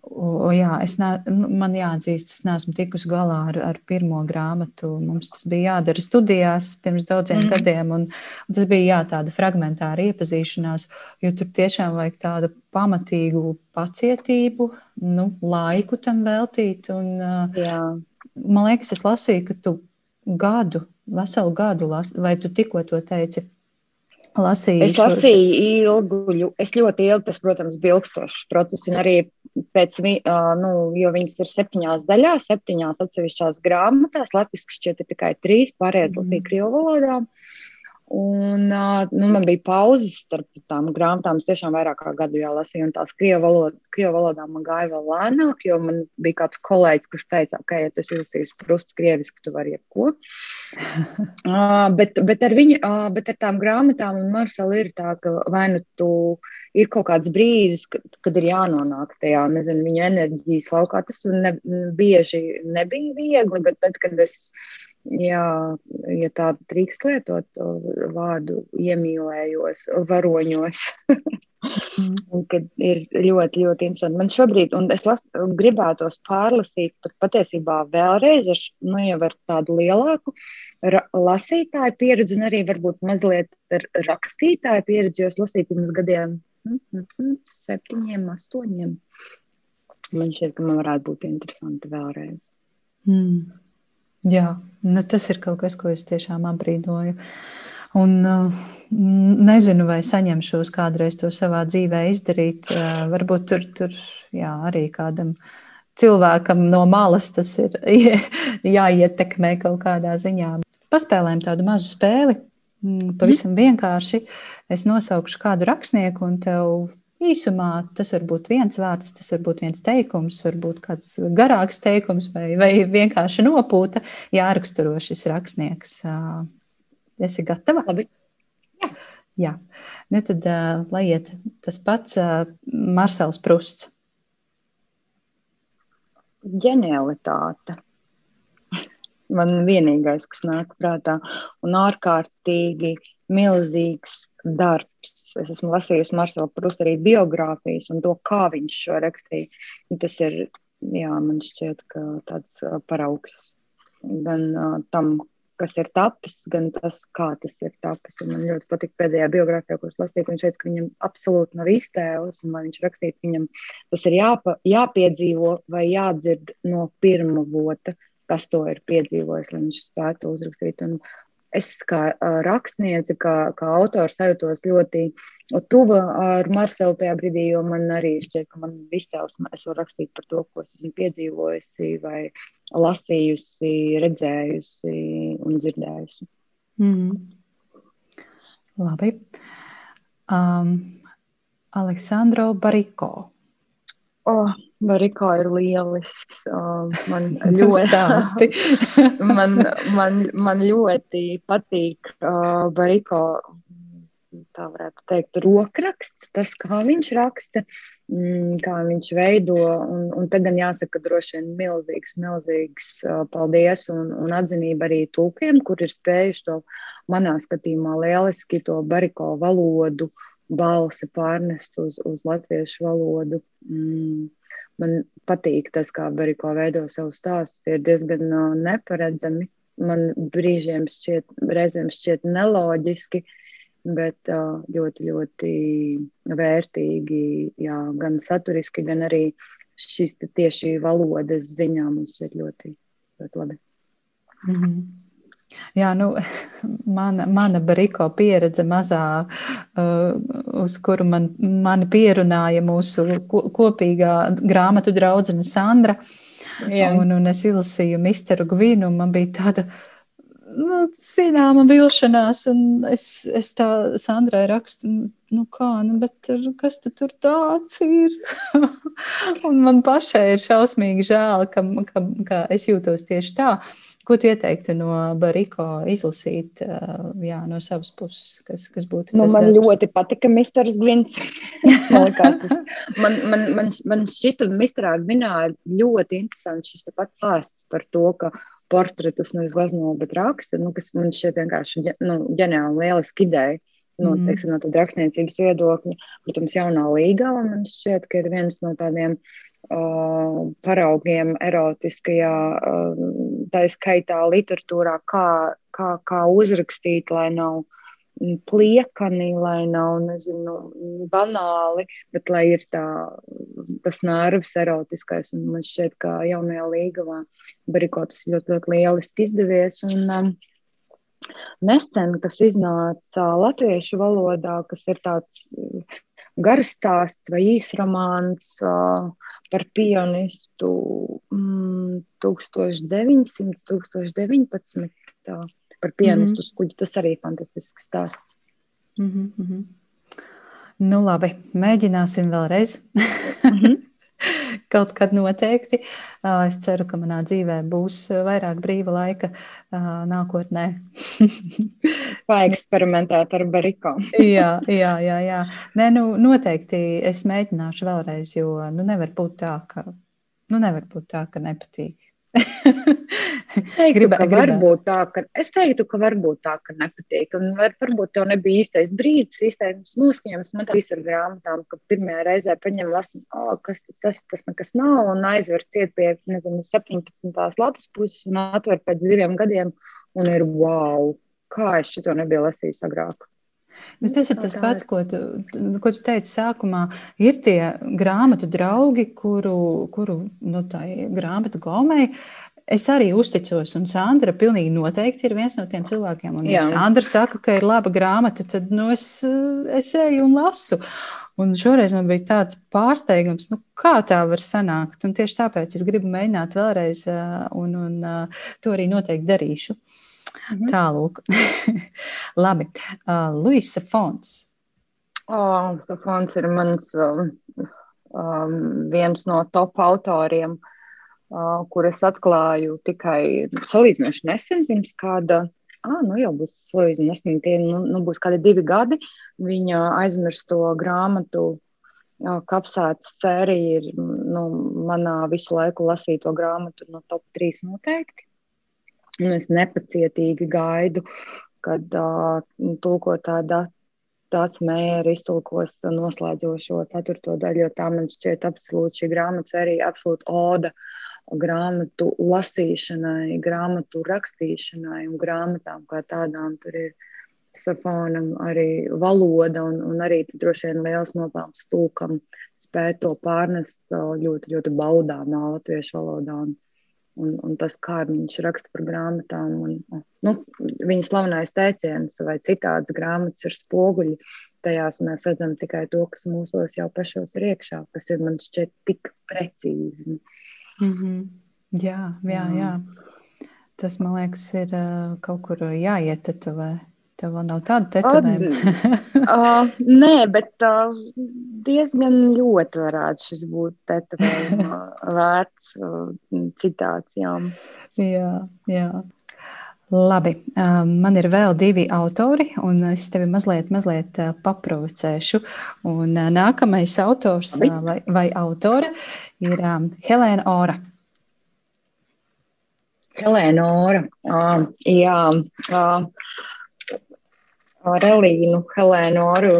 [SPEAKER 2] O, jā, es ne, nu, man jāatzīst, es neesmu tikusi galā ar, ar pirmo grāmatu. Mums tas bija jādara studijās pirms daudziem mm. gadiem, un, un tas bija jā, tāda fragmentāra iepazīšanās, jo tur tiešām vajag tādu pamatīgu pacietību, nu, laiku tam veltīt. Un, jā. man liekas, es lasīju, ka tu gadu, veselu gadu, las, vai tu tikko to teici?
[SPEAKER 1] Lasīju es lasīju ilgu, es ļoti ilgi, tas, protams, bija ilgstošs process, un arī pēc, uh, nu, jo viņas ir septiņās daļās, septiņās atsevišķās grāmatās, latviski šķiet ir tikai trīs, pārējās mm. lasīju krievu valodā. Un, nu, man bija pauzes starp tām grāmatām. Es tiešām vairāk kā gadu jau lasīju, un tās krievu valodā, krievu valodā man gāja vēl lēnāk, jo man bija kāds kolēģis, kurš teica, ka, ja tu izlasīsi prustu krieviski, tu vari jebko. uh, bet, bet, ar viņu, uh, bet ar tām grāmatām un Marselu ir tā, ka vai nu tu ir kaut kāds brīdis, kad, kad ir jānonāk tajā, nezinu, viņa enerģijas laukā. Tas ne, bieži nebija viegli, bet tad, kad es jā, ja tā drīkst lietot vārdu, iemīlējos varoņos. Mm. Kad ir ļoti, ļoti interesanti. Man šobrīd, un es las, gribētos pārlasīt, pat patiesībā vēlreiz, ar, nu, jau ar tādu lielāku lasītāju pieredzi, un arī varbūt mazliet ar rakstītāju pieredzi, jo es lasīju pirms gadiem, mm, mm, septiņiem, astoņiem. Man šķiet, ka man varētu būt interesanti vēlreiz.
[SPEAKER 2] Mm. Jā, nu tas ir kaut kas, ko es tiešām apbrīnoju. Un, uh, nezinu, vai saņemšos kādreiz to savā dzīvē izdarīt. Varbūt tur, tur jā, arī kādam cilvēkam no malas tas ir jāietekmē kaut kādā ziņā. Paspēlējam tādu mazu spēli. Mm, pavisam vienkārši es nosaukšu kādu rakstnieku, un tev īsumā tas var būt viens vārds, tas var būt viens teikums, varbūt kāds garāks teikums, vai, vai vienkārši nopūta jāraksturo šis rakstnieks. Esi gatava?
[SPEAKER 1] Labi.
[SPEAKER 2] Jā. Jā. Nu, tad, lai iet tas pats Marsels Prusts.
[SPEAKER 1] Ģenialitāte. Man vienīgais, kas nāk prātā, un ārkārtīgi milzīgs darbs. Es esmu lasījusi Marsela Prusta arī biogrāfijas un to, kā viņš šo rakstīja. Un tas ir, jā, man šķiet, ka tāds paraugs gan uh, tam, kas ir tapis, gan tas, kā tas ir tapis. Un man ļoti patīk pēdējā biogrāfijā, ko es lasīju, viņš teica, ka viņam absolūti nav iztēles, un lai viņš rakstītu, viņam tas ir jāpa, jāpiedzīvo vai jādzird no pirmā vota, kas to ir piedzīvojis, lai viņš spētu uzrakstīt. Un es kā rakstniece, kā, kā autors sajūtos ļoti tuva ar Marselu tajā brīdī, jo man arī šķiet, ka man iztēles, es varu rakstīt par to, ko es esmu piedzīvojusi vai lasījusi, redzējusi un dzirdējusi.
[SPEAKER 2] Mm. Labi. Um, Aleksandro Bariko.
[SPEAKER 1] Oh, Bariko ir lielisks. Uh, man, ļoti, man, man, man ļoti patīk uh, Bariko tā varētu teikt, rokraksts, tas, kā viņš raksta, mm, kā viņš veido. Un, un te gan jāsaka, droši vien milzīgs, milzīgs paldies un, un atzinība arī tūkiem, kur ir spējuši to manā skatījumā lieliski to bariko valodu, balsi pārnest uz, uz latviešu valodu. Mm. Man patīk tas, kā Bariko veido savu stāstu. Tie ir diezgan uh, neparedzami. Man brīžiem šķiet, reizēm šķiet neloģiski, uh, bet ļoti, ļoti vērtīgi, jā, gan saturiski, gan arī šis tieši valodas ziņā mums ir ļoti, ļoti labi.
[SPEAKER 2] Mm -hmm. Jā, nu, mana, mana bariko pieredze mazā, uh, uz kuru man, mani pierunāja mūsu kopīgā grāmatu draudzene Sandra. Jā. Un, un es izlasīju Misteru Gvinu, un man bija tāda nu, zināma vilšanās, un es, es tā Sandrai rakstu, nu kā, nu, bet kas tu tur tāds ir? un man pašai ir šausmīgi žēl, ka, ka, ka es jūtos tieši tā. Ko tu ieteiktu no Bariko izlasīt jā, no savas puses, kas, kas būtu
[SPEAKER 1] nu, man darbs? ļoti patika Misters Gvins. man, man, man, man, šķita Misterā Gvinā ļoti interesants šis pats sāsts par to, ka portretus nevis glazno, bet raksta, nu, kas man šķiet vienkārši nu, ģeniāli lieliski ideja. Nu, mm. teiksim, no tāda rakstniecības viedokļa, protams, jaunā līgā. Man šķiet, ka ir viens no tādiem uh, paraugiem erotiskajā, uh, tā skaitā literatūrā, kā, kā, kā uzrakstīt, lai nav uh, pliekani, lai nav, nezinu, banāli, bet lai ir tā, tas nervs erotiskais. Un man šķiet, ka jaunajā līgavā Barikotas ļoti, ļoti lieliski izdevies. Un, um, nesen, kas iznāca latviešu valodā, kas ir tāds gars stāsts vai īsromāns uh, par pianistu mm, 1900, 2019. Tā par pianistu mm -hmm. skuģi. Tas arī ir fantastisks stāsts.
[SPEAKER 2] Mm -hmm. Nu, labi, mēģināsim vēlreiz. mm -hmm. Kaut kad noteikti. Es ceru, ka manā dzīvē būs vairāk brīva laika nākotnē.
[SPEAKER 1] Paeksperimentēt ar bariko.
[SPEAKER 2] jā, jā, jā, jā. Nē, nu, noteikti es mēģināšu vēlreiz, jo nu, nevar būt tā, ka, nu, nevar būt tā, ka nepatīk
[SPEAKER 1] teiktu, Griba, ka varbūt tā, ka, es teiktu, ka varbūt tā, ka nepatīk. Un var, varbūt tev nebija īstais brīdis, īstais noskaņojums. Man tas ar grāmatām, ka pirmajā reizē paņem lasīt, oh, kas tas, tas nekas nav, un aizver ciet pie, nezinu, 17. lapas puses un atver pēc diviem gadiem, un ir wow, kā es šito nebiju lasījis agrāk.
[SPEAKER 2] Bet tas ir tas pats, ko tu, ko tu teici sākumā. Ir tie grāmatu draugi, kuru, kuru nu, grāmatu gaumei es arī uzticos. Un Sandra pilnīgi noteikti ir viens no tiem cilvēkiem. Un, ja Sandra saka, ka ir laba grāmata, tad nu, es, es eju un lasu. Un šoreiz man bija tāds pārsteigums, nu, kā tā var sanākt. Un tieši tāpēc es gribu mēģināt vēlreiz, un, un to arī noteikti darīšu. Mhm. Tālūk. Labi. Uh, Luisa Fons.
[SPEAKER 1] Oh, Fons ir mans um, um, viens no top autoriem, uh, kur es atklāju tikai salīdzinoši nesen, pirms kāda. Ah, nu jau būs salīdzinoši tie nu, nu būs kādi divi gadi. Viņa aizmirsto grāmatu kapsētas sērija ir nu, manā visu laiku lasīto grāmatu no top 3 noteikti. Un es nepacietīgi gaidu, kad uh, tulkotāja tāds mēra iztulkos noslēdzošo ceturto daļu, jo tā man šķiet absolūti šī grāmata arī absolūti oda grāmatu lasīšanai, grāmatu rakstīšanai un grāmatām kā tādām. Tur ir safonam arī valoda un, un arī droši vien liels nopelns tulkam spēt to pārnest ļoti, ļoti baudāmā latviešu valodā. Un, un, un tas, kā viņš raksta par grāmatām. Un, nu, viņa slavenais teiciens vai citādas grāmatas ir spoguļi. Tajās mēs redzam tikai to, kas mūsos jau pašos ir iekšā, kas ir man šķiet tik precīzi.
[SPEAKER 2] Mm -hmm. Jā, jā, jā. Tas man liekas, ir uh, kaut kur jāietetuvē. Tev vēl nav tāda tetovējuma?
[SPEAKER 1] uh, nē, bet uh, diezgan ļoti varētu šis būt tetovējuma vērts uh, citācijām.
[SPEAKER 2] Jā, jā. Labi, man ir vēl divi autori, un es tevi mazliet, mazliet paprovocēšu. Un nākamais autors vai, vai autore ir Helēna Ora.
[SPEAKER 1] Helēna Ora. Uh, jā, uh, ar Elīnu, Helēnu Oru.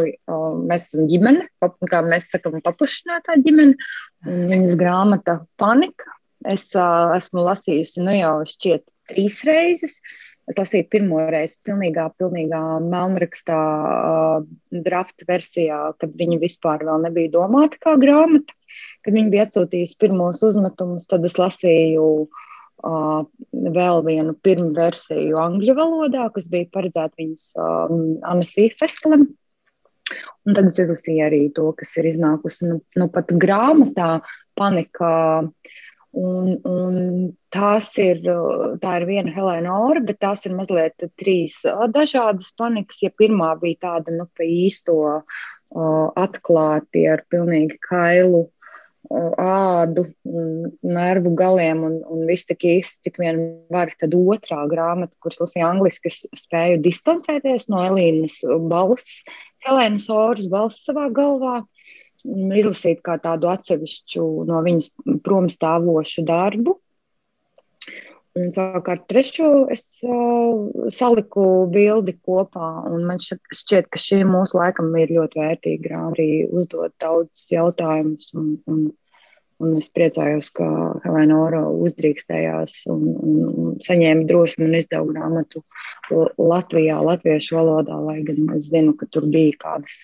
[SPEAKER 1] Mēs esam ģimene, kā mēs sakam, paplašinātā ģimene. Viņas grāmata Panika. Es uh, esmu lasījusi nu jau šķiet trīs reizes. Es lasīju pirmo reizi pilnīgā, pilnīgā melnrakstā uh, drafta versijā, kad viņa vispār nebija domāta kā grāmata. Kad viņa bija atsūtījusi pirmos uzmetumus, tad es lasīju uh, uh, vēl vienu pirmu versiju angļu valodā, kas bija paredzēta viņas um, Anasī festivalam. Un tad es izlasīju arī to, kas ir iznākusi nu, nu pat grāmatā, panikā. Un, un tās ir, tā ir viena Helēna Ora, bet tās ir mazliet trīs dažādas panikas. Ja pirmā bija tāda, nu, pa īsto uh, atklāti ar pilnīgi kailu ādu, nervu galiem un, un viss tik īsti, cik vien var. Tad otrā grāmata, kuras lasīju angliski, spēju distancēties no Elīnas balss, Helēnas Oras balss savā galvā, izlasīt kā tādu atsevišķu no viņas prom stāvošu darbu. Un savukārt trešo es uh, saliku bildi kopā, man šķiet, ka šī mūsu laikam ir ļoti vērtīga arī uzdot daudz jautājumus un, un Un es priecājos, ka Helēna Oro uzdrīkstējās un, un, un saņēma drosmi un izdeva grāmatu Latvijā, latviešu valodā, lai gan es zinu, ka tur bija kādas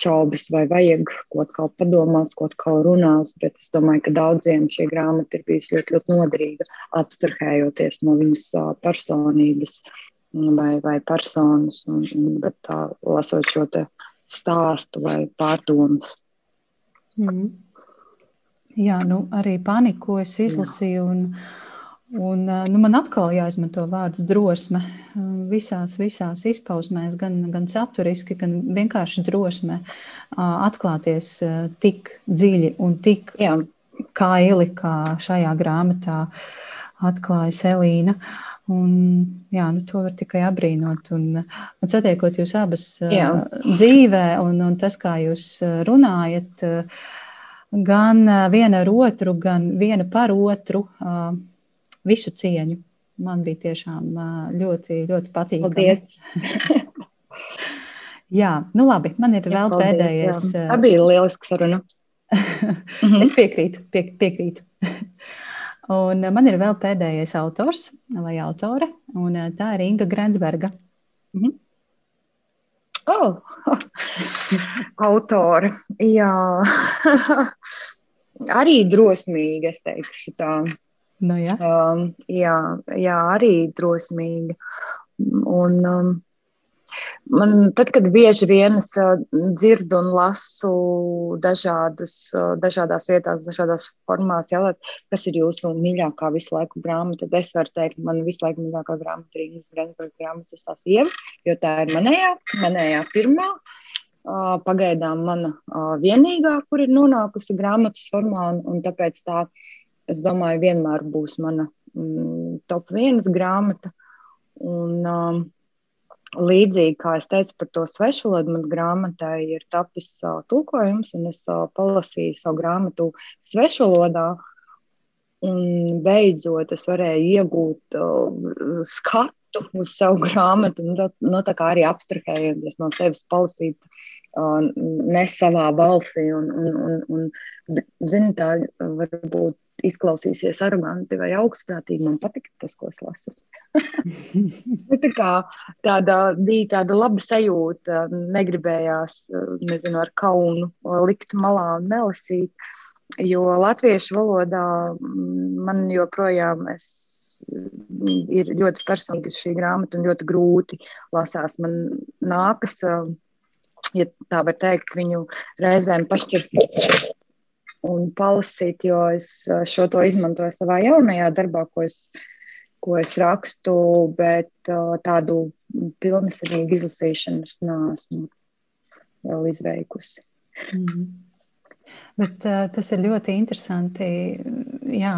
[SPEAKER 1] šaubas, vai vajag kaut kā padomās, kaut kā runās, bet es domāju, ka daudziem šī grāmata ir bijusi ļoti, ļoti noderīga, abstrahējoties no viņas personības vai, vai personas, un, un, bet tā lasot šo stāstu vai pārdomas.
[SPEAKER 2] Mm. Jā, nu, arī paniku es izlasīju. Un, un, nu, man atkal jāizmanto vārds drosme visās, visās izpausmēs, gan, gan saturiski, gan vienkārši drosme atklāties tik dziļi un tik Jā. kaili, kā šajā grāmatā atklājas Elīna. Un, jā, nu, to var tikai apbrīnot. Un, un satiekot jūs abas jā. dzīvē, un, un tas, kā jūs runājat, uh, gan viena ar otru, gan viena par otru. visu cieņu. Man bija tiešām ļoti, ļoti patīkami.
[SPEAKER 1] Paldies!
[SPEAKER 2] jā, nu labi, man ir jā, vēl paldies, pēdējais.
[SPEAKER 1] Jā. Tā bija lieliska saruna.
[SPEAKER 2] es piekrītu, pie, piekrītu. un man ir vēl pēdējais autors vai autore, un tā ir Inga Grensberga. Mm -hmm.
[SPEAKER 1] Oh, autori. Jā, arī drosmīgi, es teikšu tā.
[SPEAKER 2] Nu, jā.
[SPEAKER 1] Um, jā, jā, arī drosmīgi. Un, um, Man, tad, kad bieži vien es dzirdu un lasu dažādus, dažādās vietās, dažādās formās, jautāt, kas ir jūsu mīļākā visu laiku grāmata, tad es varu teikt, man visu laiku mīļākā grāmata ir Ingas Grensberga grāmatas tās ieva, jo tā ir manējā, manējā pirmā. Pagaidām mana vienīgā, kur ir nonākusi grāmatas formā, un, un tāpēc tā, es domāju, vienmēr būs mana mm, top vienas grāmata. Un, uh, Līdzīgi kā es teicu par to svešu valodu, man grāmatai ir tapis uh, tulkojums, un es uh, palasīju savu grāmatu svešu valodā. Un beidzot, es varēju iegūt uh, skatu uz savu grāmatu, un tā, no nu, tā kā arī abstrahējoties no sevis, palasīt uh, ne savā balsī. Un, un, un, un, zini, tā varbūt izklausīsies aroganti vai augstprātīgi. Man patika tas, ko es lasu. Nu, tā kā tāda bija tāda laba sajūta, negribējās, nezinu, ar kaunu likt malā un nelasīt, jo latviešu valodā man joprojām es ir ļoti personīga šī grāmata un ļoti grūti lasās. Man nākas, ja tā var teikt, viņu reizēm pašķirst un palasīt, jo es eh, šo to izmantoju savā jaunajā darbā, ko es, ko es rakstu, bet uh, tādu pilnīgi izlasīšanu es neesmu vēl izveikusi. Mm -hmm.
[SPEAKER 2] Bet, uh, tas ir ļoti interesanti jā,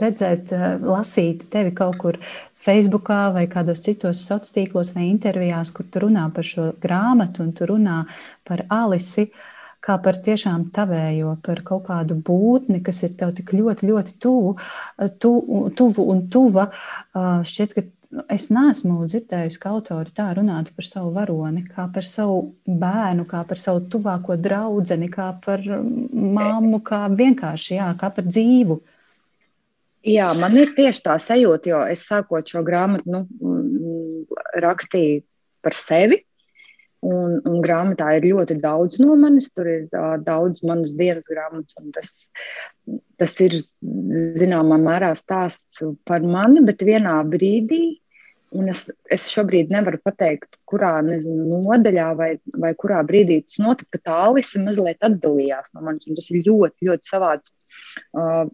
[SPEAKER 2] redzēt, uh, lasīt tevi kaut kur Facebook vai kādos citos sociālos tīklos vai intervijās, kur tu runā par šo grāmatu un tu runā par Alisi. Uh, kā par tiešām tavējo, par kaut kādu būtni, kas ir tev tik ļoti, ļoti tuvu, tu, tuvu un tuva. Šķiet, ka nu, es neesmu dzirdējusi, ka autori tā runātu par savu varoni, kā par savu bērnu, kā par savu tuvāko draugu, kā par māmu, kā vienkārši jā, kā par dzīvu.
[SPEAKER 1] Jā, man ir tieši tā sajūta, jo es sākot šo grāmatu, nu, rakstīju par sevi, Un, un grāmatā ir ļoti daudz no manis, tur ir uh, daudz manas dienas grāmatas, un tas, tas ir zināmā mērā stāsts par mani, bet vienā brīdī, un es, es šobrīd nevaru pateikt, kurā nezinu, nodaļā vai, vai kurā brīdī tas notika, ka tā Alise mazliet atdalījās no manis, tas ir ļoti, ļoti savāds. Uh,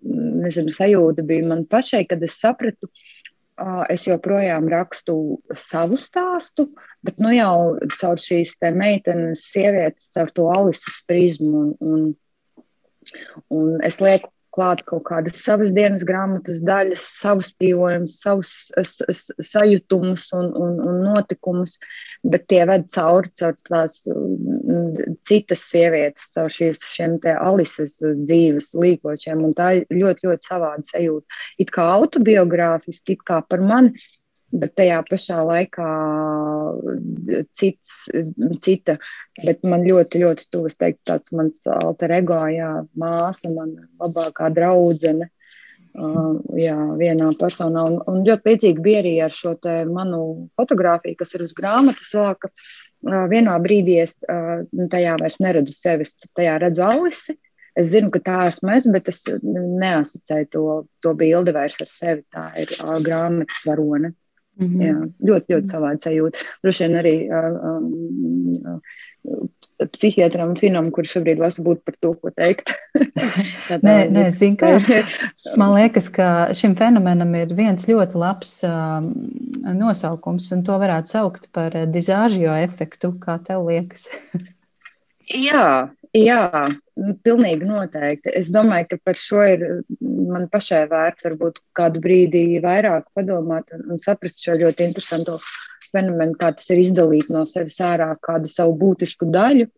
[SPEAKER 1] nezinu, sajūta bija man pašai, kad es sapratu, uh, es joprojām rakstu savu stāstu, bet nu jau caur šīs meitenes, sievietes, caur to Alises prizmu. Un, un, un es lieku klāt kaut kādas savas dienas grāmatas daļas, savus dzīvojumus, savus sajutumus un, un, un notikumus, bet tie ved cauri caur tās mm, citas sievietes, caur šīs, šiem te Alises dzīves līkočiem, un tā ir ļoti, ļoti savāda sajūta. It kā autobiogrāfiski, it kā par mani, bet tajā pašā laikā cits, cita, bet man ļoti, ļoti tuvs teikt, tāds mans alter ego, jā, māsa, man labākā draudzene. Uh, jā, vienā personā. Un, un ļoti līdzīgi bija arī ar šo manu fotografiju, kas ir uz grāmatas vāka. Uh, vienā brīdī es uh, tajā vairs neredzu sevi, tajā redzu Alisi. Es zinu, ka tā esmu es, bet es neasociēju to, to bildi vairs ar sevi. Tā ir grāmatas varone. Mm -hmm. Jā, ļoti, ļoti savādi sajūta. Droši vien arī um, psihiatram Finam, kurš šobrīd lasa būt par to, ko teikt.
[SPEAKER 2] nē, nē zinu, kā. Man liekas, ka šim fenomenam ir viens ļoti labs um, nosaukums, un to varētu saukt par dizāžio efektu, kā tev liekas.
[SPEAKER 1] Jā, Jā, pilnīgi noteikti. Es domāju, ka par šo ir man pašai vērts varbūt kādu brīdi vairāk padomāt un, un saprast šo ļoti interesanto fenomenu, kā tas ir izdalīt no sevis ārā kādu savu būtisku daļu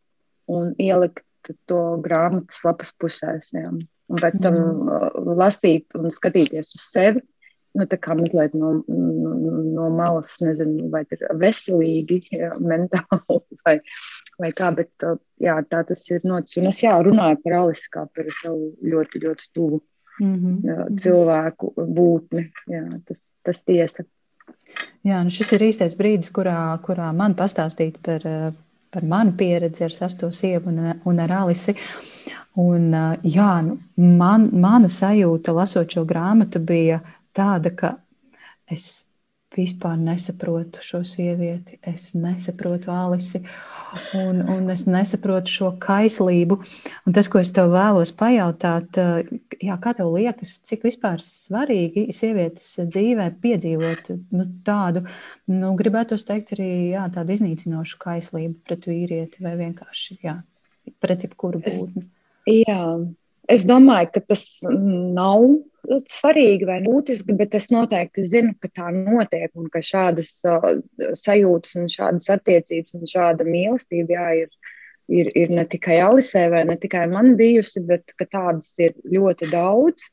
[SPEAKER 1] un ielikt to grāmatas lapas pusēs. Jā. Un pēc tam mm. lasīt un skatīties uz sevi nu, tā kā mazliet no, no, malas, nezinu, vai ir veselīgi, jā, mentāli vai, vai kā, bet jā, tā tas ir noticis. Un es jā, runāju par Alisi kā par savu ļoti, ļoti tuvu mm -hmm. cilvēku būtni. Jā, tas, tas tiesa.
[SPEAKER 2] Jā, nu šis ir īstais brīdis, kurā, kurā man pastāstīt par, par manu pieredzi ar sasto sievu un, un ar Alisi. Un, jā, nu, man, mana sajūta, lasot šo grāmatu, bija tāda, ka es vispār nesaprotu šo sievieti, es nesaprotu Alisi, un, un es nesaprotu šo kaislību. Un tas, ko es tev vēlos pajautāt, jā, kā tev liekas, cik vispār svarīgi sievietes dzīvē piedzīvot nu, tādu, nu, gribētu teikt, arī jā, tādu iznīcinošu kaislību pret vīrieti vai vienkārši jā, pret jebkuru būtni?
[SPEAKER 1] Jā, es domāju, ka tas nav svarīgi vai būtiski, bet es noteikti zinu, ka tā notiek un ka šādas uh, sajūtas un šādas attiecības un šāda mīlestība jā, ir, ir, ir ne tikai Alisē vai ne tikai man bijusi, bet ka tādas ir ļoti daudz.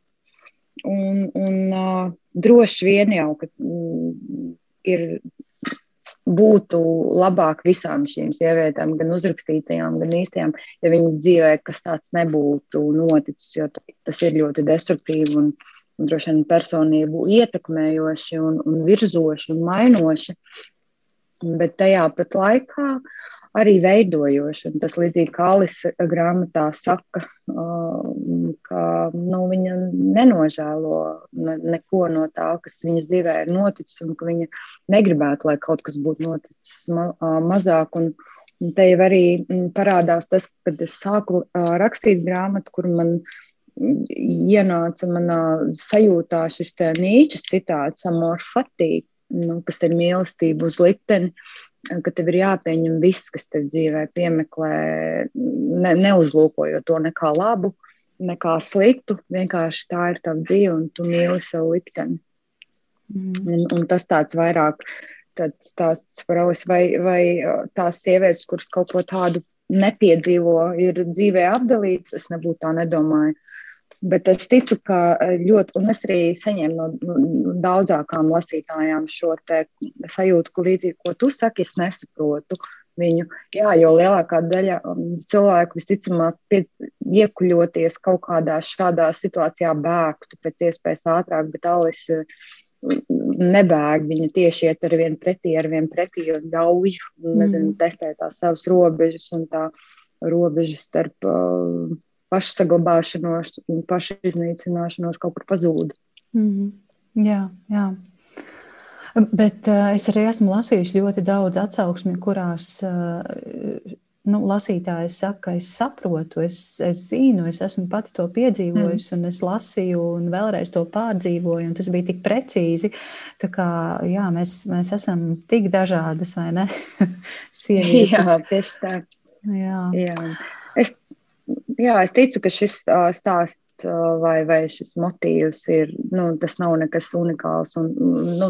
[SPEAKER 1] Un, un uh, droši vien jau, ka mm, ir būtu labāk visām šīm sievietēm, gan uzrakstītajām, gan īstajām, ja viņu dzīvē kas tāds nebūtu noticis, jo tas ir ļoti destruktīvi un, un droši vien personību ietekmējoši un, un virzoši un mainoši. Bet tajā pat laikā arī veidojoši. Un tas līdzīgi kā Alisa grāmatā saka, ka nu, viņa nenožēlo ne, neko no tā, kas viņas dzīvē ir noticis, un ka viņa negribētu, lai kaut kas būtu noticis ma mazāk. Un, un te jau arī parādās tas, kad es sāku rakstīt grāmatu, kur man ienāca manā sajūtā šis Nīčes citāts, amor fatī, nu, kas ir mīlestība uz likteni, ka tev ir jāpieņem viss, kas tev dzīvē piemeklē, ne, neuzlūkojot to nekā labu, nekā sliktu. Vienkārši tā ir tava dzīve, un tu mīli savu likteni. Mm. Un, un tas tāds vairāk tāds stāsts par ausis, vai, vai tās sievietes, kuras kaut ko tādu nepiedzīvo, ir dzīvē apdalītas, es nebūtu tā nedomāju. Bet es ticu, ka eh, ļoti, un es arī saņēmu no, daudzākām lasītājām šo sajūtu, ka līdzīgi, ko tu saki, es nesaprotu viņu. Jā, jo lielākā daļa um, cilvēku visticamāk iekuļoties kaut kādā šādā situācijā bēgtu pēc iespējas ātrāk, bet Alis eh, nebēg, viņa tieši iet ar vienu pretī, ar vienu pretī un ļauj, nezinu, mm. testēt tās savas robežas un tā robežas starp uh, pašsaglabāšanos un pašiznīcināšanos kaut kur pazūd.
[SPEAKER 2] Mm -hmm. Jā, jā. Bet uh, es arī esmu lasījusi ļoti daudz atsauksmi, kurās uh, nu, lasītāji saka, ka es saprotu, es, es zinu, es esmu pati to piedzīvojusi, mm. un es lasīju, un vēlreiz to pārdzīvoju, un tas bija tik precīzi. Tā kā jā, mēs, mēs esam tik dažādas, vai ne?
[SPEAKER 1] Sievietes. Jā, tieši tā. Jā. jā. Jā, es ticu, ka šis stāsts vai, vai šis motīvs ir, nu, tas nav nekas unikāls. Un, nu,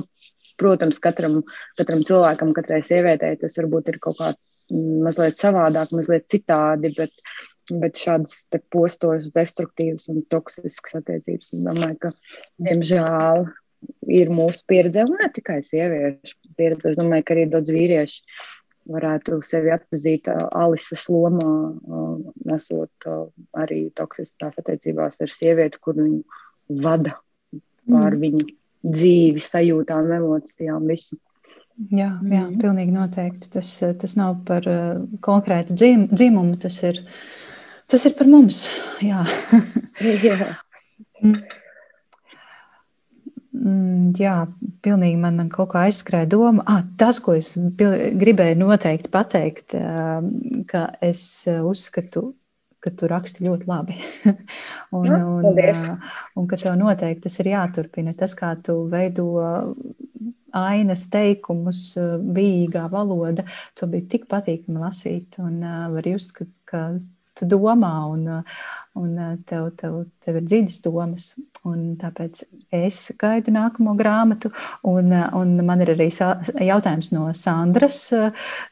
[SPEAKER 1] protams, katram, katram cilvēkam, katrai sievietei tas varbūt ir kaut kā mazliet savādāk, mazliet citādi, bet, bet šādas postošas, destruktīvas un toksiskas attiecības, es domāju, ka, diemžēl, ir mūsu pieredze, un ne tikai sieviešu pieredze. Es domāju, ka arī daudz vīrieši varētu sevi atpazīt Alises lomā, nesot arī toksiskās attiecībās ar sievieti, kur viņu vada pār mm. viņu dzīvi, sajūtām, emocijām, visu.
[SPEAKER 2] Jā, jā mm. pilnīgi noteikti. Tas, tas nav par konkrētu dzim, dzimumu, tas ir, tas ir par mums. Jā. jā. Mm. Jā, pilnīgi man kaut kā aizskrēja doma. Ah, tas, ko es gribēju noteikti pateikt, ka es uzskatu, ka tu raksti ļoti labi. un,
[SPEAKER 1] Jā, un, paldies.
[SPEAKER 2] un ka tev noteikti tas ir jāturpina. Tas, kā tu veido ainas teikumus, bijīgā valoda, to bija tik patīkami lasīt. Un var just, ka, ka tu domā un, un tev, tev, tev ir dziļas domas. Un tāpēc es gaidu nākamo grāmatu. Un, un man ir arī jautājums no Sandras.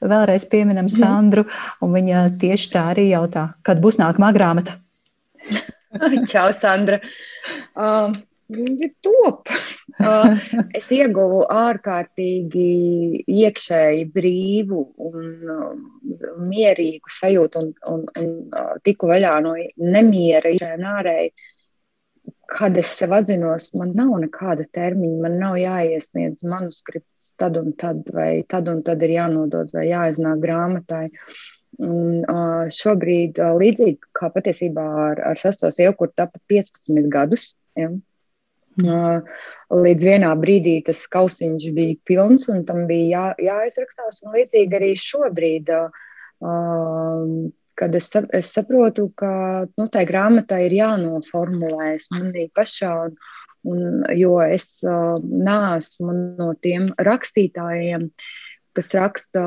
[SPEAKER 2] Vēlreiz pieminam mhm. Sandru. Viņa tieši tā arī jautā, kad būs nākamā grāmata.
[SPEAKER 1] Čau, Sandra. Um, Viņa top. es ieguvu ārkārtīgi iekšēji brīvu un mierīgu sajūtu un, un, un tiku vaļā no nemiera iekšēji un ārēji. Kad es sev atzinos, man nav nekāda termiņa, man nav jāiesniedz manuskripts tad un tad, vai tad un tad ir jānodod vai jāiznāk grāmatai. Un, uh, šobrīd, uh, līdzīgi kā patiesībā ar, ar sastos jau, kur tapa 15 gadus, ja, Līdz vienā brīdī tas kausiņš bija pilns un tam bija jā, jāizrakstās. Un līdzīgi arī šobrīd, kad es, es saprotu, ka nu, tai grāmatai ir jānoformulējas manī pašā. Un, un, jo es neesmu no tiem rakstītājiem, kas raksta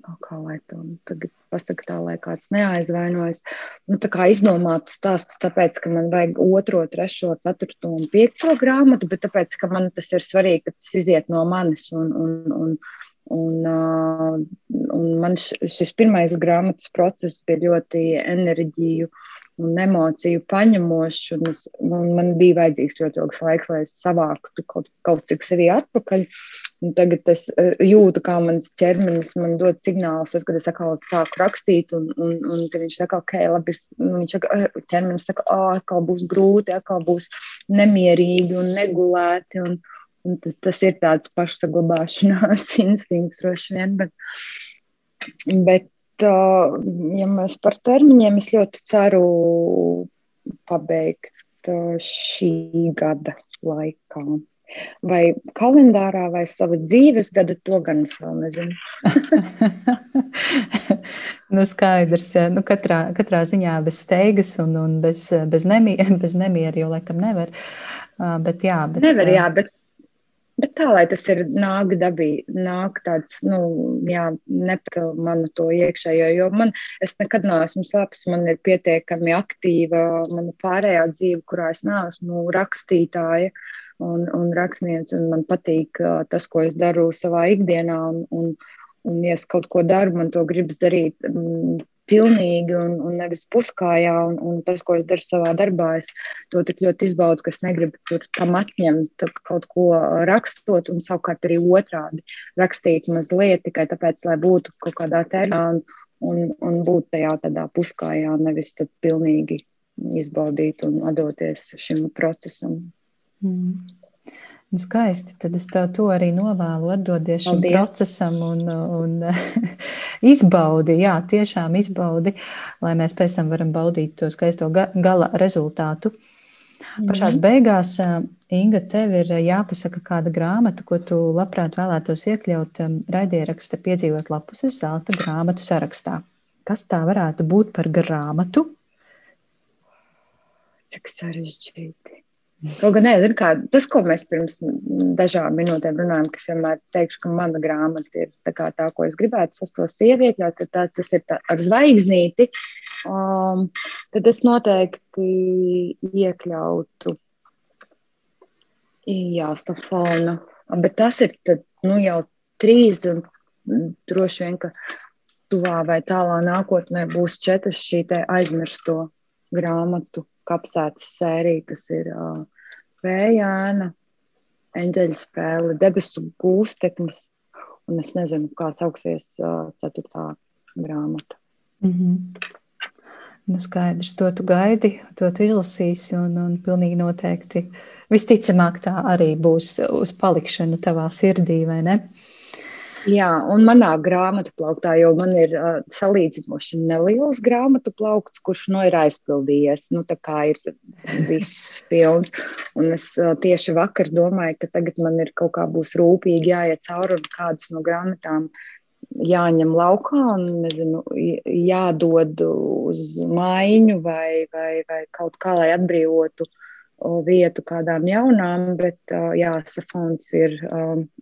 [SPEAKER 1] kā lai to nu, tagad pasakā, tā lai kāds neaizvainojas. Nu, tā kā iznomātu stāstu, tāpēc, ka man vajag otro, trešo, ceturto un piekto grāmatu, bet tāpēc, ka man tas ir svarīgi, ka tas iziet no manis. Un, un, un, un, uh, un man šis pirmais grāmatas process bija ļoti enerģiju un emociju paņemošs. Un es, un man bija vajadzīgs ļoti ilgs laiks, lai es savāktu kaut, kaut cik sevi atpakaļ. Un tagad es eh, jūtu, kā mans ķermenis man dod signālus, kad es atkal sāku rakstīt, un, un, un viņš saka, ok, labi, nu, viņš saka, ķermenis saka, ah, atkal būs grūti, atkal būs nemierīgi un negulēti. Un, un tas, tas ir tāds pašsaglabāšanās instinkts droši vien. Bet, bet ja mēs par termiņiem, es ļoti ceru pabeigt šī gada laikā. Vai kalendārā, vai savas dzīves gada, to gan es vēl nezinu.
[SPEAKER 2] nu, skaidrs, nu, katrā, katrā ziņā bez steigas un, un bez, bez, nemiera, bez nemiera jau laikam nevar. Bet, jā, bet,
[SPEAKER 1] nevar, jā, bet Bet tā, lai tas ir nāk dabī, nāk tāds, nu, jā, nepil manu to iekšējo, jo man, es nekad neesmu slēpis, man ir pietiekami aktīva mana pārējā dzīve, kurā es neesmu rakstītāja un, un rakstniece, un man patīk uh, tas, ko es daru savā ikdienā, un, un, un ja es kaut ko daru, man to gribas darīt um, pilnīgi un, un nevis puskājā. Un, un tas, ko es daru savā darbā, es to ļoti izbaudu, ka es negribu tur tam atņemt kaut ko rakstot, un savukārt arī otrādi rakstīt mazliet tikai tāpēc, lai būtu kaut kādā termiņā un, un, un būt tajā tādā puskājā, nevis tad pilnīgi izbaudīt un atdoties šim procesam.
[SPEAKER 2] Mm. Nu, skaisti. Tad es tev to arī novēlu, atdodies šim Paldies. procesam un, un izbaudi, jā, tiešām izbaudi, lai mēs pēc tam varam baudīt to skaisto gala rezultātu. Mm. Pašās beigās, Inga, tev ir jāpasaka kāda grāmata, ko tu labprāt vēlētos iekļaut raidieraksta piedzīvot lapuses zelta grāmatu sarakstā. Kas tā varētu būt par grāmatu?
[SPEAKER 1] Cik sarežģīti. Kaut gan, nezinu, kā tas, ko mēs pirms dažām minūtēm runājam, kas vienmēr teikšu, ka mana grāmata ir tā, tā ko es gribētu sastāvot sievieti, tad tā, tas ir tā, ar zvaigznīti. Um, tad es noteikti iekļautu jāstafonu. Bet tas ir tad, nu, jau trīs, droši vien, ka tuvā vai tālā nākotnē būs četras šī aizmirsto grāmatu kapsētas sērija, kas ir uh, Vējāna, Eņģeļa spēle, debesu gūsteknis, un es nezinu, kā sauksies uh, ceturtā grāmata.
[SPEAKER 2] Mm -hmm. Nu, skaidrs, to tu gaidi, to tu izlasīsi, un, un pilnīgi noteikti visticamāk tā arī būs uz palikšanu tavā sirdī, vai ne?
[SPEAKER 1] Jā, un manā grāmatu plauktā, jo man ir uh, salīdzinoši neliels grāmatu plaukts, kurš nu ir aizpildījies. Nu, tā kā ir viss pilns. Un es uh, tieši vakar domāju, ka tagad man ir kaut kā būs rūpīgi jāiet cauri un kādas no grāmatām jāņem laukā un nezinu, jādod uz maiņu vai, vai, vai kaut kā, lai atbrīvotu vietu kādām jaunām, bet jā, safons ir,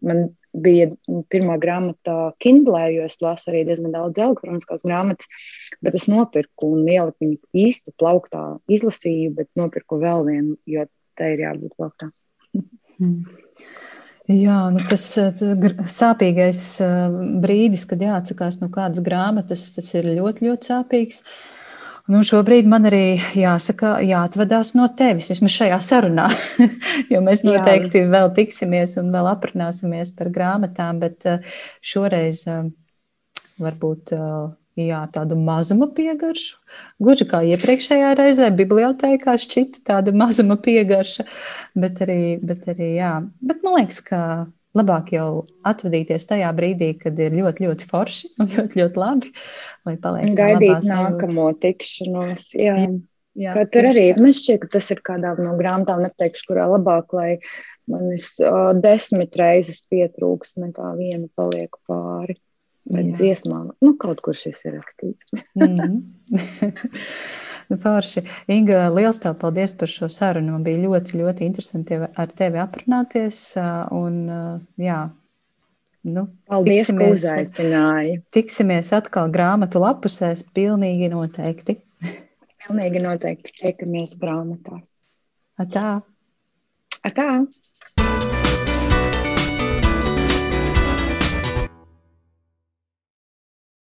[SPEAKER 1] man bija pirmā grāmata Kindlē, jo es lasu arī diezgan daudz elektroniskās grāmatas, bet es nopirku un ieliku viņu īstu plauktā, izlasīju, bet nopirku vēl vienu, jo tai ir jābūt plauktā.
[SPEAKER 2] Hmm. Jā, nu tas sāpīgais brīdis, kad jāatsakās no kādas grāmatas, tas ir ļoti, ļoti sāpīgs. Nu, šobrīd man arī jāsaka, jāatvadās no tevis, vismaz šajā sarunā. jo mēs noteikti Jā. vēl tiksimies un vēl aprunāsimies par grāmatām, bet eh, šoreiz eh, varbūt eh, jā, tādu mazuma piegaršu. Gluži kā iepriekšējā reizē, bibliotēkā šķita tāda mazuma piegarša, bet arī, bet arī jā. Bet man liekas, ka labāk jau atvadīties tajā brīdī, kad ir ļoti, ļoti forši un ļoti, ļoti labi.
[SPEAKER 1] Gaidīt nākamo tikšanos. Jā. Jā. Jā, Kā tur arī man šķiet, ka tas ir kādā no grāmatām, neteikšu, kurā labāk, lai manis uh, desmit reizes pietrūks, nekā viena paliek pāri. Bet dziesmā, nu, kaut kur šis ir rakstīts. mm -hmm.
[SPEAKER 2] Pārši. Inga, liels tev paldies par šo sarunu. Man bija ļoti, ļoti interesanti ar tevi aprunāties. Un, jā,
[SPEAKER 1] nu, paldies, tiksimies, ka uzaicināji.
[SPEAKER 2] Tiksimies atkal grāmatu lapusēs, pilnīgi noteikti.
[SPEAKER 1] pilnīgi noteikti tiekamies grāmatās.
[SPEAKER 2] Atā.
[SPEAKER 1] Atā.